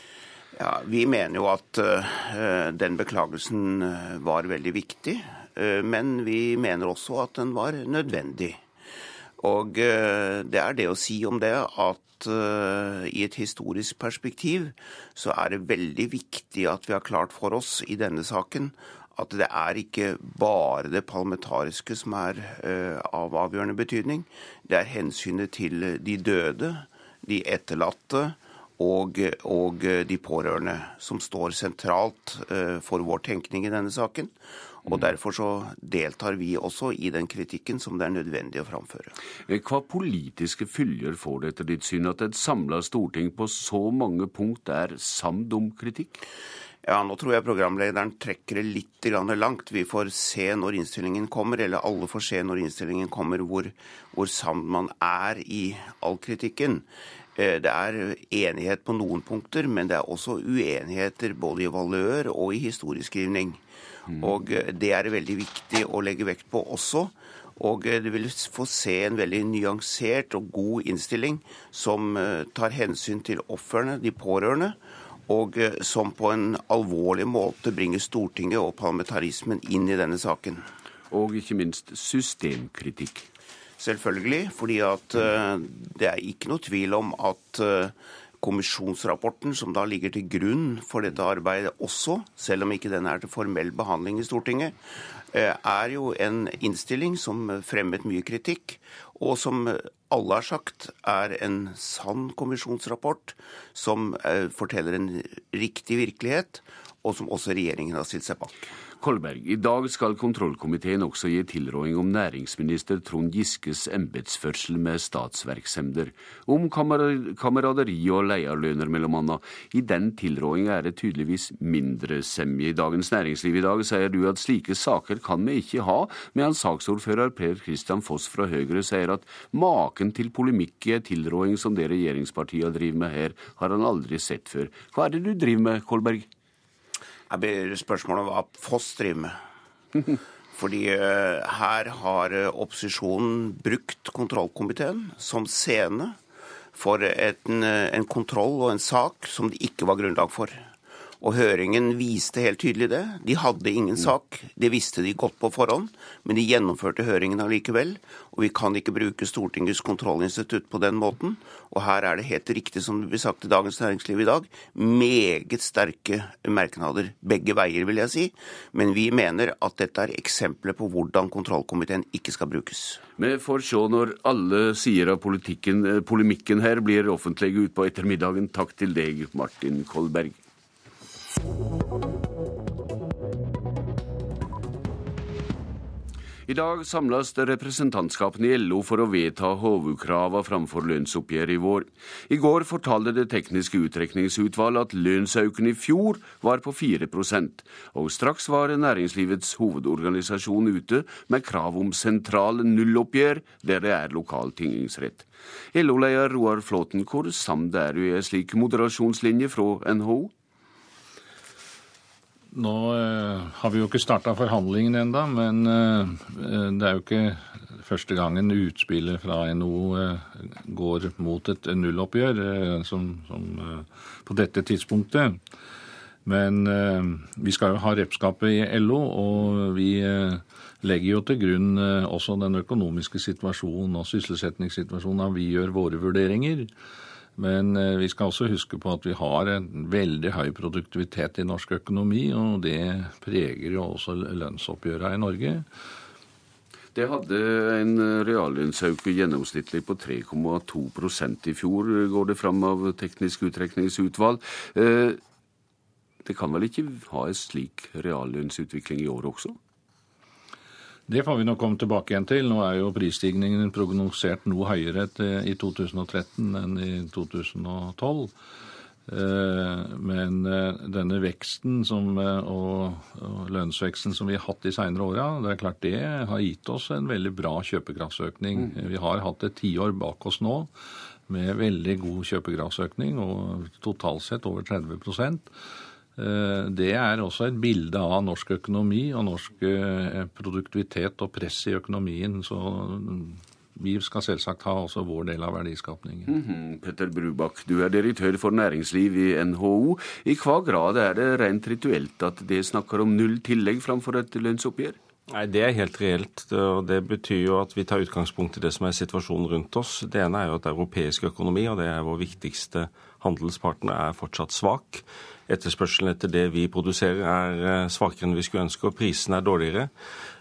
Ja, Vi mener jo at uh, den beklagelsen eh, var veldig viktig. Uh, men vi mener også at den var nødvendig. Og det er det å si om det at i et historisk perspektiv så er det veldig viktig at vi har klart for oss i denne saken at det er ikke bare det parlamentariske som er av avgjørende betydning. Det er hensynet til de døde, de etterlatte og, og de pårørende som står sentralt uh, for vår tenkning i denne saken. Og Derfor så deltar vi også i den kritikken som det er nødvendig å framføre. Eh, hva politiske følger får det etter ditt syn at et samla storting på så mange punkt er samd om kritikk? Ja, Nå tror jeg programlederen trekker det litt langt. Vi får se når innstillingen kommer, eller alle får se når innstillingen kommer, hvor, hvor samd man er i all kritikken. Eh, det er enighet på noen punkter, men det er også uenigheter både i valør og i historieskrivning. Mm. Og eh, det er veldig viktig å legge vekt på også. Og eh, du vil få se en veldig nyansert og god innstilling som eh, tar hensyn til ofrene, de pårørende, og som på en alvorlig måte bringer Stortinget og parlamentarismen inn i denne saken. Og ikke minst systemkritikk. Selvfølgelig, fordi at det er ikke noe tvil om at kommisjonsrapporten som da ligger til grunn for dette arbeidet også, selv om ikke den er til formell behandling i Stortinget, eh, er jo en innstilling som fremmet mye kritikk. og som alle har sagt er en sann kommisjonsrapport som eh, forteller en riktig virkelighet, og som også regjeringen har stilt seg bak. Kolberg, i dag skal kontrollkomiteen også gi tilråding om næringsminister Trond Giskes embetsførsel med statsverksemder, om kameraderi og leierlønner mellom annet. I den tilrådinga er det tydeligvis mindre semje. I Dagens Næringsliv i dag sier du at slike saker kan vi ikke ha, mens saksordfører Per Christian Foss fra Høyre sier at maken til polemikk i en tilråding som det regjeringspartiene driver med her, har han aldri sett før. Hva er det du driver med, Kolberg? Jeg ber spørsmålet om hva Foss driver med. [LAUGHS] Fordi uh, her har uh, opposisjonen brukt kontrollkomiteen som scene for en, uh, en, kontroll og en sak som det ikke var grunnlag for. Og høringen viste helt tydelig det. De hadde ingen sak. Det visste de godt på forhånd, men de gjennomførte høringen allikevel. Og vi kan ikke bruke Stortingets kontrollinstitutt på den måten. Og her er det helt riktig som det blir sagt i Dagens Næringsliv i dag, meget sterke merknader begge veier, vil jeg si. Men vi mener at dette er eksempler på hvordan kontrollkomiteen ikke skal brukes. Vi får se når alle sider av eh, polemikken her blir offentlige utpå ettermiddagen. Takk til deg, Martin Kolberg. I dag samles representantskapene i LO for å vedta hovedkrava framfor lønnsoppgjør i vår. I går fortalte Det tekniske utrekningsutvalget at lønnsøkningen i fjor var på 4 og straks var næringslivets hovedorganisasjon ute med krav om sentral nulloppgjør der det er lokal tingingsrett. LO-leder Roar Flåten, hvor samd er du i en slik moderasjonslinje fra NHO? Nå eh, har vi jo ikke starta forhandlingene enda, men eh, det er jo ikke første gangen utspillet fra NHO eh, går mot et nulloppgjør som, som, på dette tidspunktet. Men vi skal jo ha repskapet i LO, og vi legger jo til grunn også den økonomiske situasjonen og sysselsettingssituasjonen da vi gjør våre vurderinger. Men eh, vi skal også huske på at vi har en veldig høy produktivitet i norsk økonomi, og det preger jo også lønnsoppgjørene i Norge. Det hadde en reallønnsøkning gjennomsnittlig på 3,2% i fjor, går det fram av Teknisk utrekningsutvalg. Eh, det kan vel ikke ha en slik reallønnsutvikling i år også? Det får vi nok komme tilbake igjen til. Nå er jo prisstigningen prognosert noe høyere i 2013 enn i 2012. Eh, men eh, denne veksten som, eh, og lønnsveksten som vi har hatt de senere åra, det er klart det har gitt oss en veldig bra kjøpekraftsøkning. Mm. Vi har hatt et tiår bak oss nå med veldig god kjøpekraftsøkning, og totalt sett over 30 Eh, det er også et bilde av norsk økonomi og norsk eh, produktivitet og press i økonomien. Så mm, vi skal selvsagt ha også vår del av verdiskapningen. Mm -hmm. Petter Brubakk, du er direktør for næringsliv i NHO. I hva grad er det rent rituelt at det snakker om null tillegg framfor et lønnsoppgjør? Nei, Det er helt reelt. og Det betyr jo at vi tar utgangspunkt i det som er situasjonen rundt oss. Det ene er jo at europeisk økonomi, og det er vår viktigste handelspartner, er fortsatt svak. Etterspørselen etter det vi produserer er eh, svakere enn vi skulle ønske, og prisene er dårligere.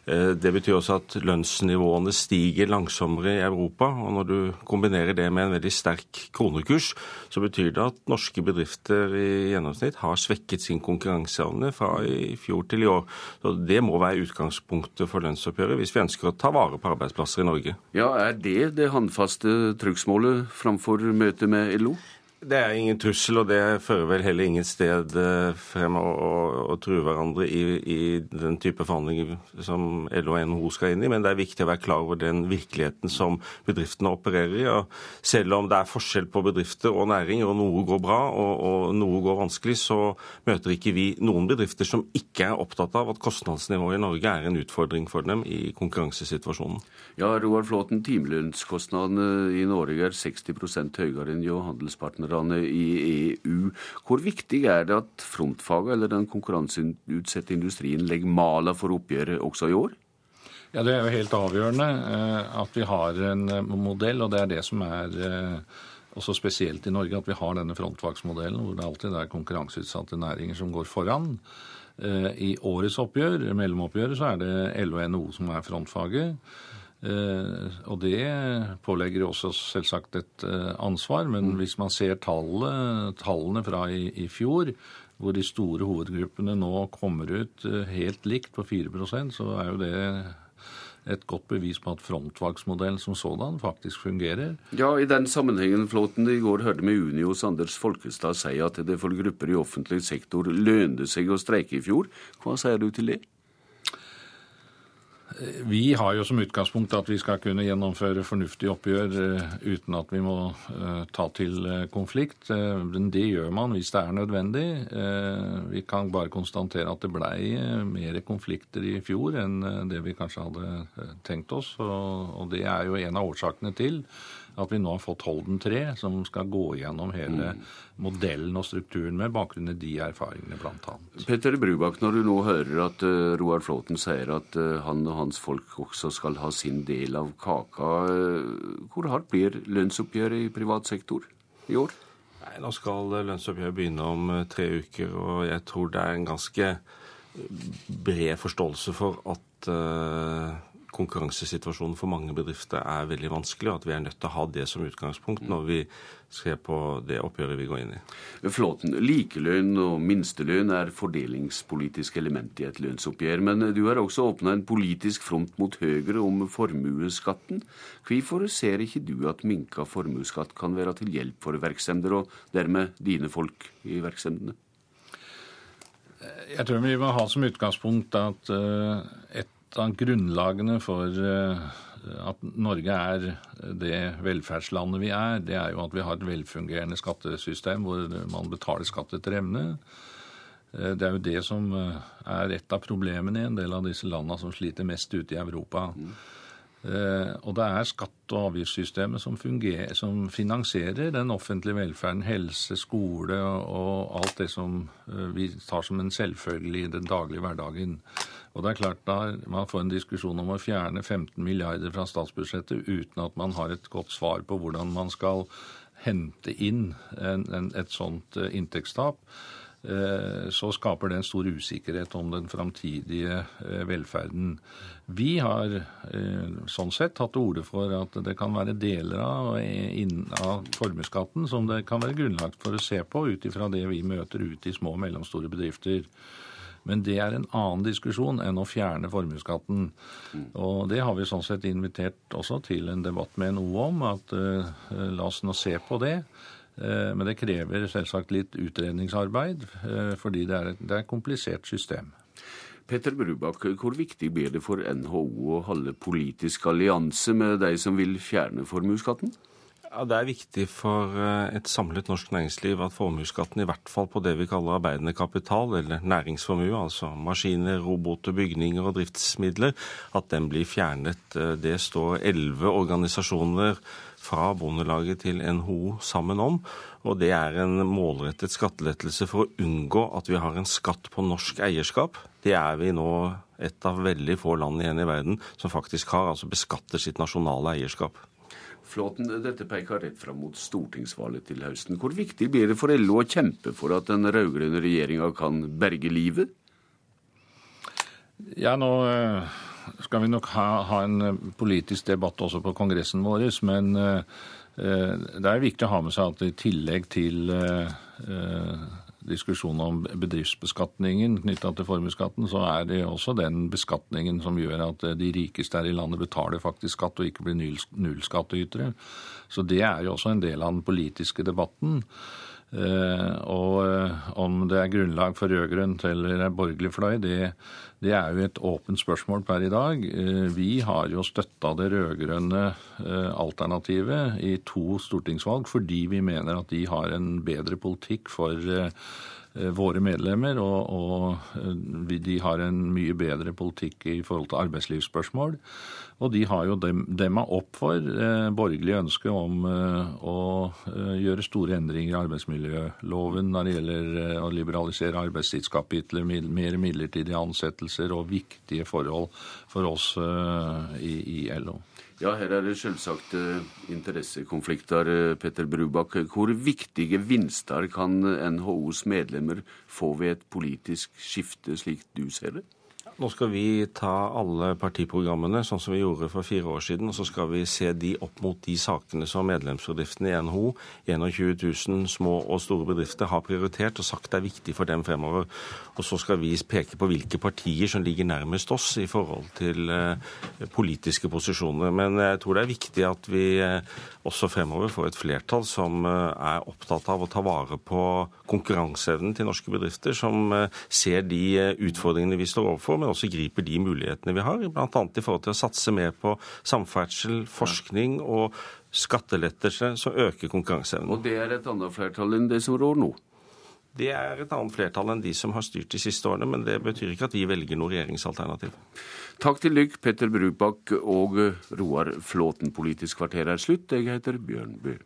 Eh, det betyr også at lønnsnivåene stiger langsommere i Europa. og Når du kombinerer det med en veldig sterk kronekurs, så betyr det at norske bedrifter i gjennomsnitt har svekket sin konkurranseevne fra i fjor til i år. Så Det må være utgangspunktet for lønnsoppgjøret hvis vi ønsker å ta vare på arbeidsplasser i Norge. Ja, Er det det håndfaste trugsmålet framfor møtet med LO? Det er ingen trussel, og det fører vel heller ingen sted eh, frem å, å, å true hverandre i, i, den type forhandlinger som LO og NHO skal inn i. Men det er viktig å være klar over den virkeligheten som bedriftene opererer i. og Selv om det er forskjell på bedrifter og næring, og noe går bra og, og noe går vanskelig, så møter ikke vi noen bedrifter som ikke er opptatt av at kostnadsnivået i Norge er en utfordring for dem i konkurransesituasjonen. Ja, Roar Flåten, timelønnskostnadene i Norge er 60 høyere enn jo handelspartnere partnerne i EU. Hvor viktig er det at frontfaget eller den konkurranseutsatte industrien legger mala for oppgjøret også i år? Ja, Det er jo helt avgjørende eh, at vi har en eh, modell, og det er det som er eh, også spesielt i Norge, at vi har denne frontfagsmodellen hvor det alltid er konkurranseutsatte næringer som går foran. I årets oppgjør, mellomoppgjøret, så er det LO og NHO som er frontfaget. Og det pålegger jo også selvsagt et ansvar. Men mm. hvis man ser tallene, tallene fra i, i fjor, hvor de store hovedgruppene nå kommer ut helt likt på 4% så er jo det et godt bevis på at frontfagsmodellen som sådan faktisk fungerer. Ja, I den sammenhengen, Flåten, i går hørte vi Unios Anders Folkestad si at det for grupper i offentlig sektor lønte seg å streike i fjor. Hva sier du til det? Vi har jo som utgangspunkt at vi skal kunne gjennomføre fornuftige oppgjør eh, uten at vi må eh, ta til eh, konflikt. Men det gjør man hvis det er nødvendig. Vi kan bare konstatere at det blei mer konflikter i fjor enn det vi kanskje hadde tenkt oss. Og det er jo en av årsakene til at vi nå har fått Holden 3, som skal gå gjennom hele mm. modellen og strukturen med bakgrunn i de erfaringene, bl.a. Petter Brubakk, når du nå hører at uh, Roar Flåten sier at uh, han og hans folk også skal ha sin del av kaka, uh, hvor hardt blir lønnsoppgjøret i privat sektor i år? Nei, Nå skal lønnsoppgjøret begynne om tre uker, og jeg tror det er en ganske bred forståelse for at konkurransesituasjonen for mange bedrifter er veldig vanskelig, og at vi er nødt til å ha det som utgangspunkt når vi ser på det oppgjøret vi går inn i. Flåten, likelønn og minstelønn er fordelingspolitisk element i et lønnsoppgjør. Men du har også åpna en politisk front mot Høyre om formuesskatten. Hvorfor ser ikke du at minka formuesskatt kan være til hjelp for virksomheter, og dermed dine folk i virksomhetene? Jeg tror vi må ha som utgangspunkt at eh, et av grunnlagene for eh, at Norge er det velferdslandet vi er, det er jo at vi har et velfungerende skattesystem hvor man betaler skatt etter evne. Eh, det er jo det som eh, er et av problemene i en del av disse landene som sliter mest ute i Europa. Og det er skatte- og avgiftssystemet som, fungerer, som, finansierer den offentlige velferden, helse, skole og alt det som vi tar som en selvfølgelig i den daglige hverdagen. Og det er klart da Man får en diskusjon om å fjerne 15 milliarder fra statsbudsjettet uten at man har et godt svar på hvordan man skal hente inn en, en, et sånt eh, inntektstap. Eh, så skaper det en stor usikkerhet om den framtidige eh, velferden. Vi har sånn sett tatt til orde for at det kan være deler av, av formuesskatten som det kan være grunnlag for å se på ut ifra det vi møter ute i små og mellomstore bedrifter. Men det er en annen diskusjon enn å fjerne formuesskatten. Og det har vi sånn sett invitert også til en debatt med NHO om, at uh, la oss nå se på det. Uh, men det krever selvsagt litt utredningsarbeid, uh, fordi det er et, det er et komplisert system. Petter Brubakk, hvor viktig blir det for NHO å holde politisk allianse med de som vil fjerne formuesskatten? Ja, Det er viktig for eh, et samlet norsk næringsliv at formuesskatten, i hvert fall på det vi kaller arbeidende kapital, eller næringsformue, altså maskiner, roboter, bygninger og driftsmidler, at den blir fjernet. Eh, det står elleve organisasjoner fra Bondelaget til NHO sammen om. Og det er en målrettet skattelettelse for å unngå at vi har en skatt på norsk eierskap. Det er vi nå et av veldig få land igjen i verden som faktisk har, altså beskatter sitt nasjonale eierskap. Flåten, dette peker rett fram mot stortingsvalget til høsten. Hvor viktig blir det for LO å kjempe for at den rød-grønne regjeringa kan berge livet? Ja, nå eh, skal vi nok ha, ha, en eh, politisk debatt også på kongressen vår, men uh, det er viktig å ha med seg at i tillegg til diskusjon om bedriftsbeskatningen knytta til formuesskatten, så er det også den beskatningen som gjør at de rikeste her i landet betaler faktisk skatt og ikke blir nullskattytere. Så det er jo også en del av den politiske debatten. Eh, og eh, om det er grunnlag for rød-grønt eller borgerlig fløy, det, det, er jo et åpent spørsmål per i dag. Eh, vi har jo støtta det rød-grønne alternativet i to stortingsvalg fordi vi mener at de har en bedre politikk for våre medlemmer, og, og, de har en mye bedre politikk i forhold til arbeidslivsspørsmål. Og de har jo dem, demma opp for eh, borgerlig ønske om eh, å eh, gjøre store endringer i arbeidsmiljøloven når det gjelder eh, å liberalisere arbeidstidskapitler, mer midlertidige ansettelser og viktige forhold for oss i, i LO. Ja, her er det selvsagt eh, interessekonflikter, eh, Petter Brubakk. Hvor viktige vinster kan NHOs medlemmer få ved et politisk skifte, slik du ser det? Nå skal vi ta alle partiprogrammene, sånn som vi gjorde for fire år siden. Og så skal vi se de opp mot de sakene som medlemsbedriftene i NHO, 21 000 små og store bedrifter, har prioritert og sagt er viktig for dem fremover. Og så skal vi peke på hvilke partier som ligger nærmest oss i forhold til eh, politiske posisjoner. Men jeg tror det er viktig at vi eh, også fremover får et flertall som eh, er opptatt av å ta vare på konkurranseevnen til norske bedrifter, som ser de utfordringene vi står overfor, men også griper de mulighetene vi har, bl.a. i forhold til å satse mer på samferdsel, forskning og skattelettelser som øker konkurranseevnen. Og det er et annet flertall enn det som rår nå? Det er et annet flertall enn de som har styrt de siste årene, men det betyr ikke at vi velger noe regjeringsalternativ. Takk til dykk, Petter Brubakk og Roar Flåten. Politisk kvarter er slutt. Jeg heter Bjørn Bø.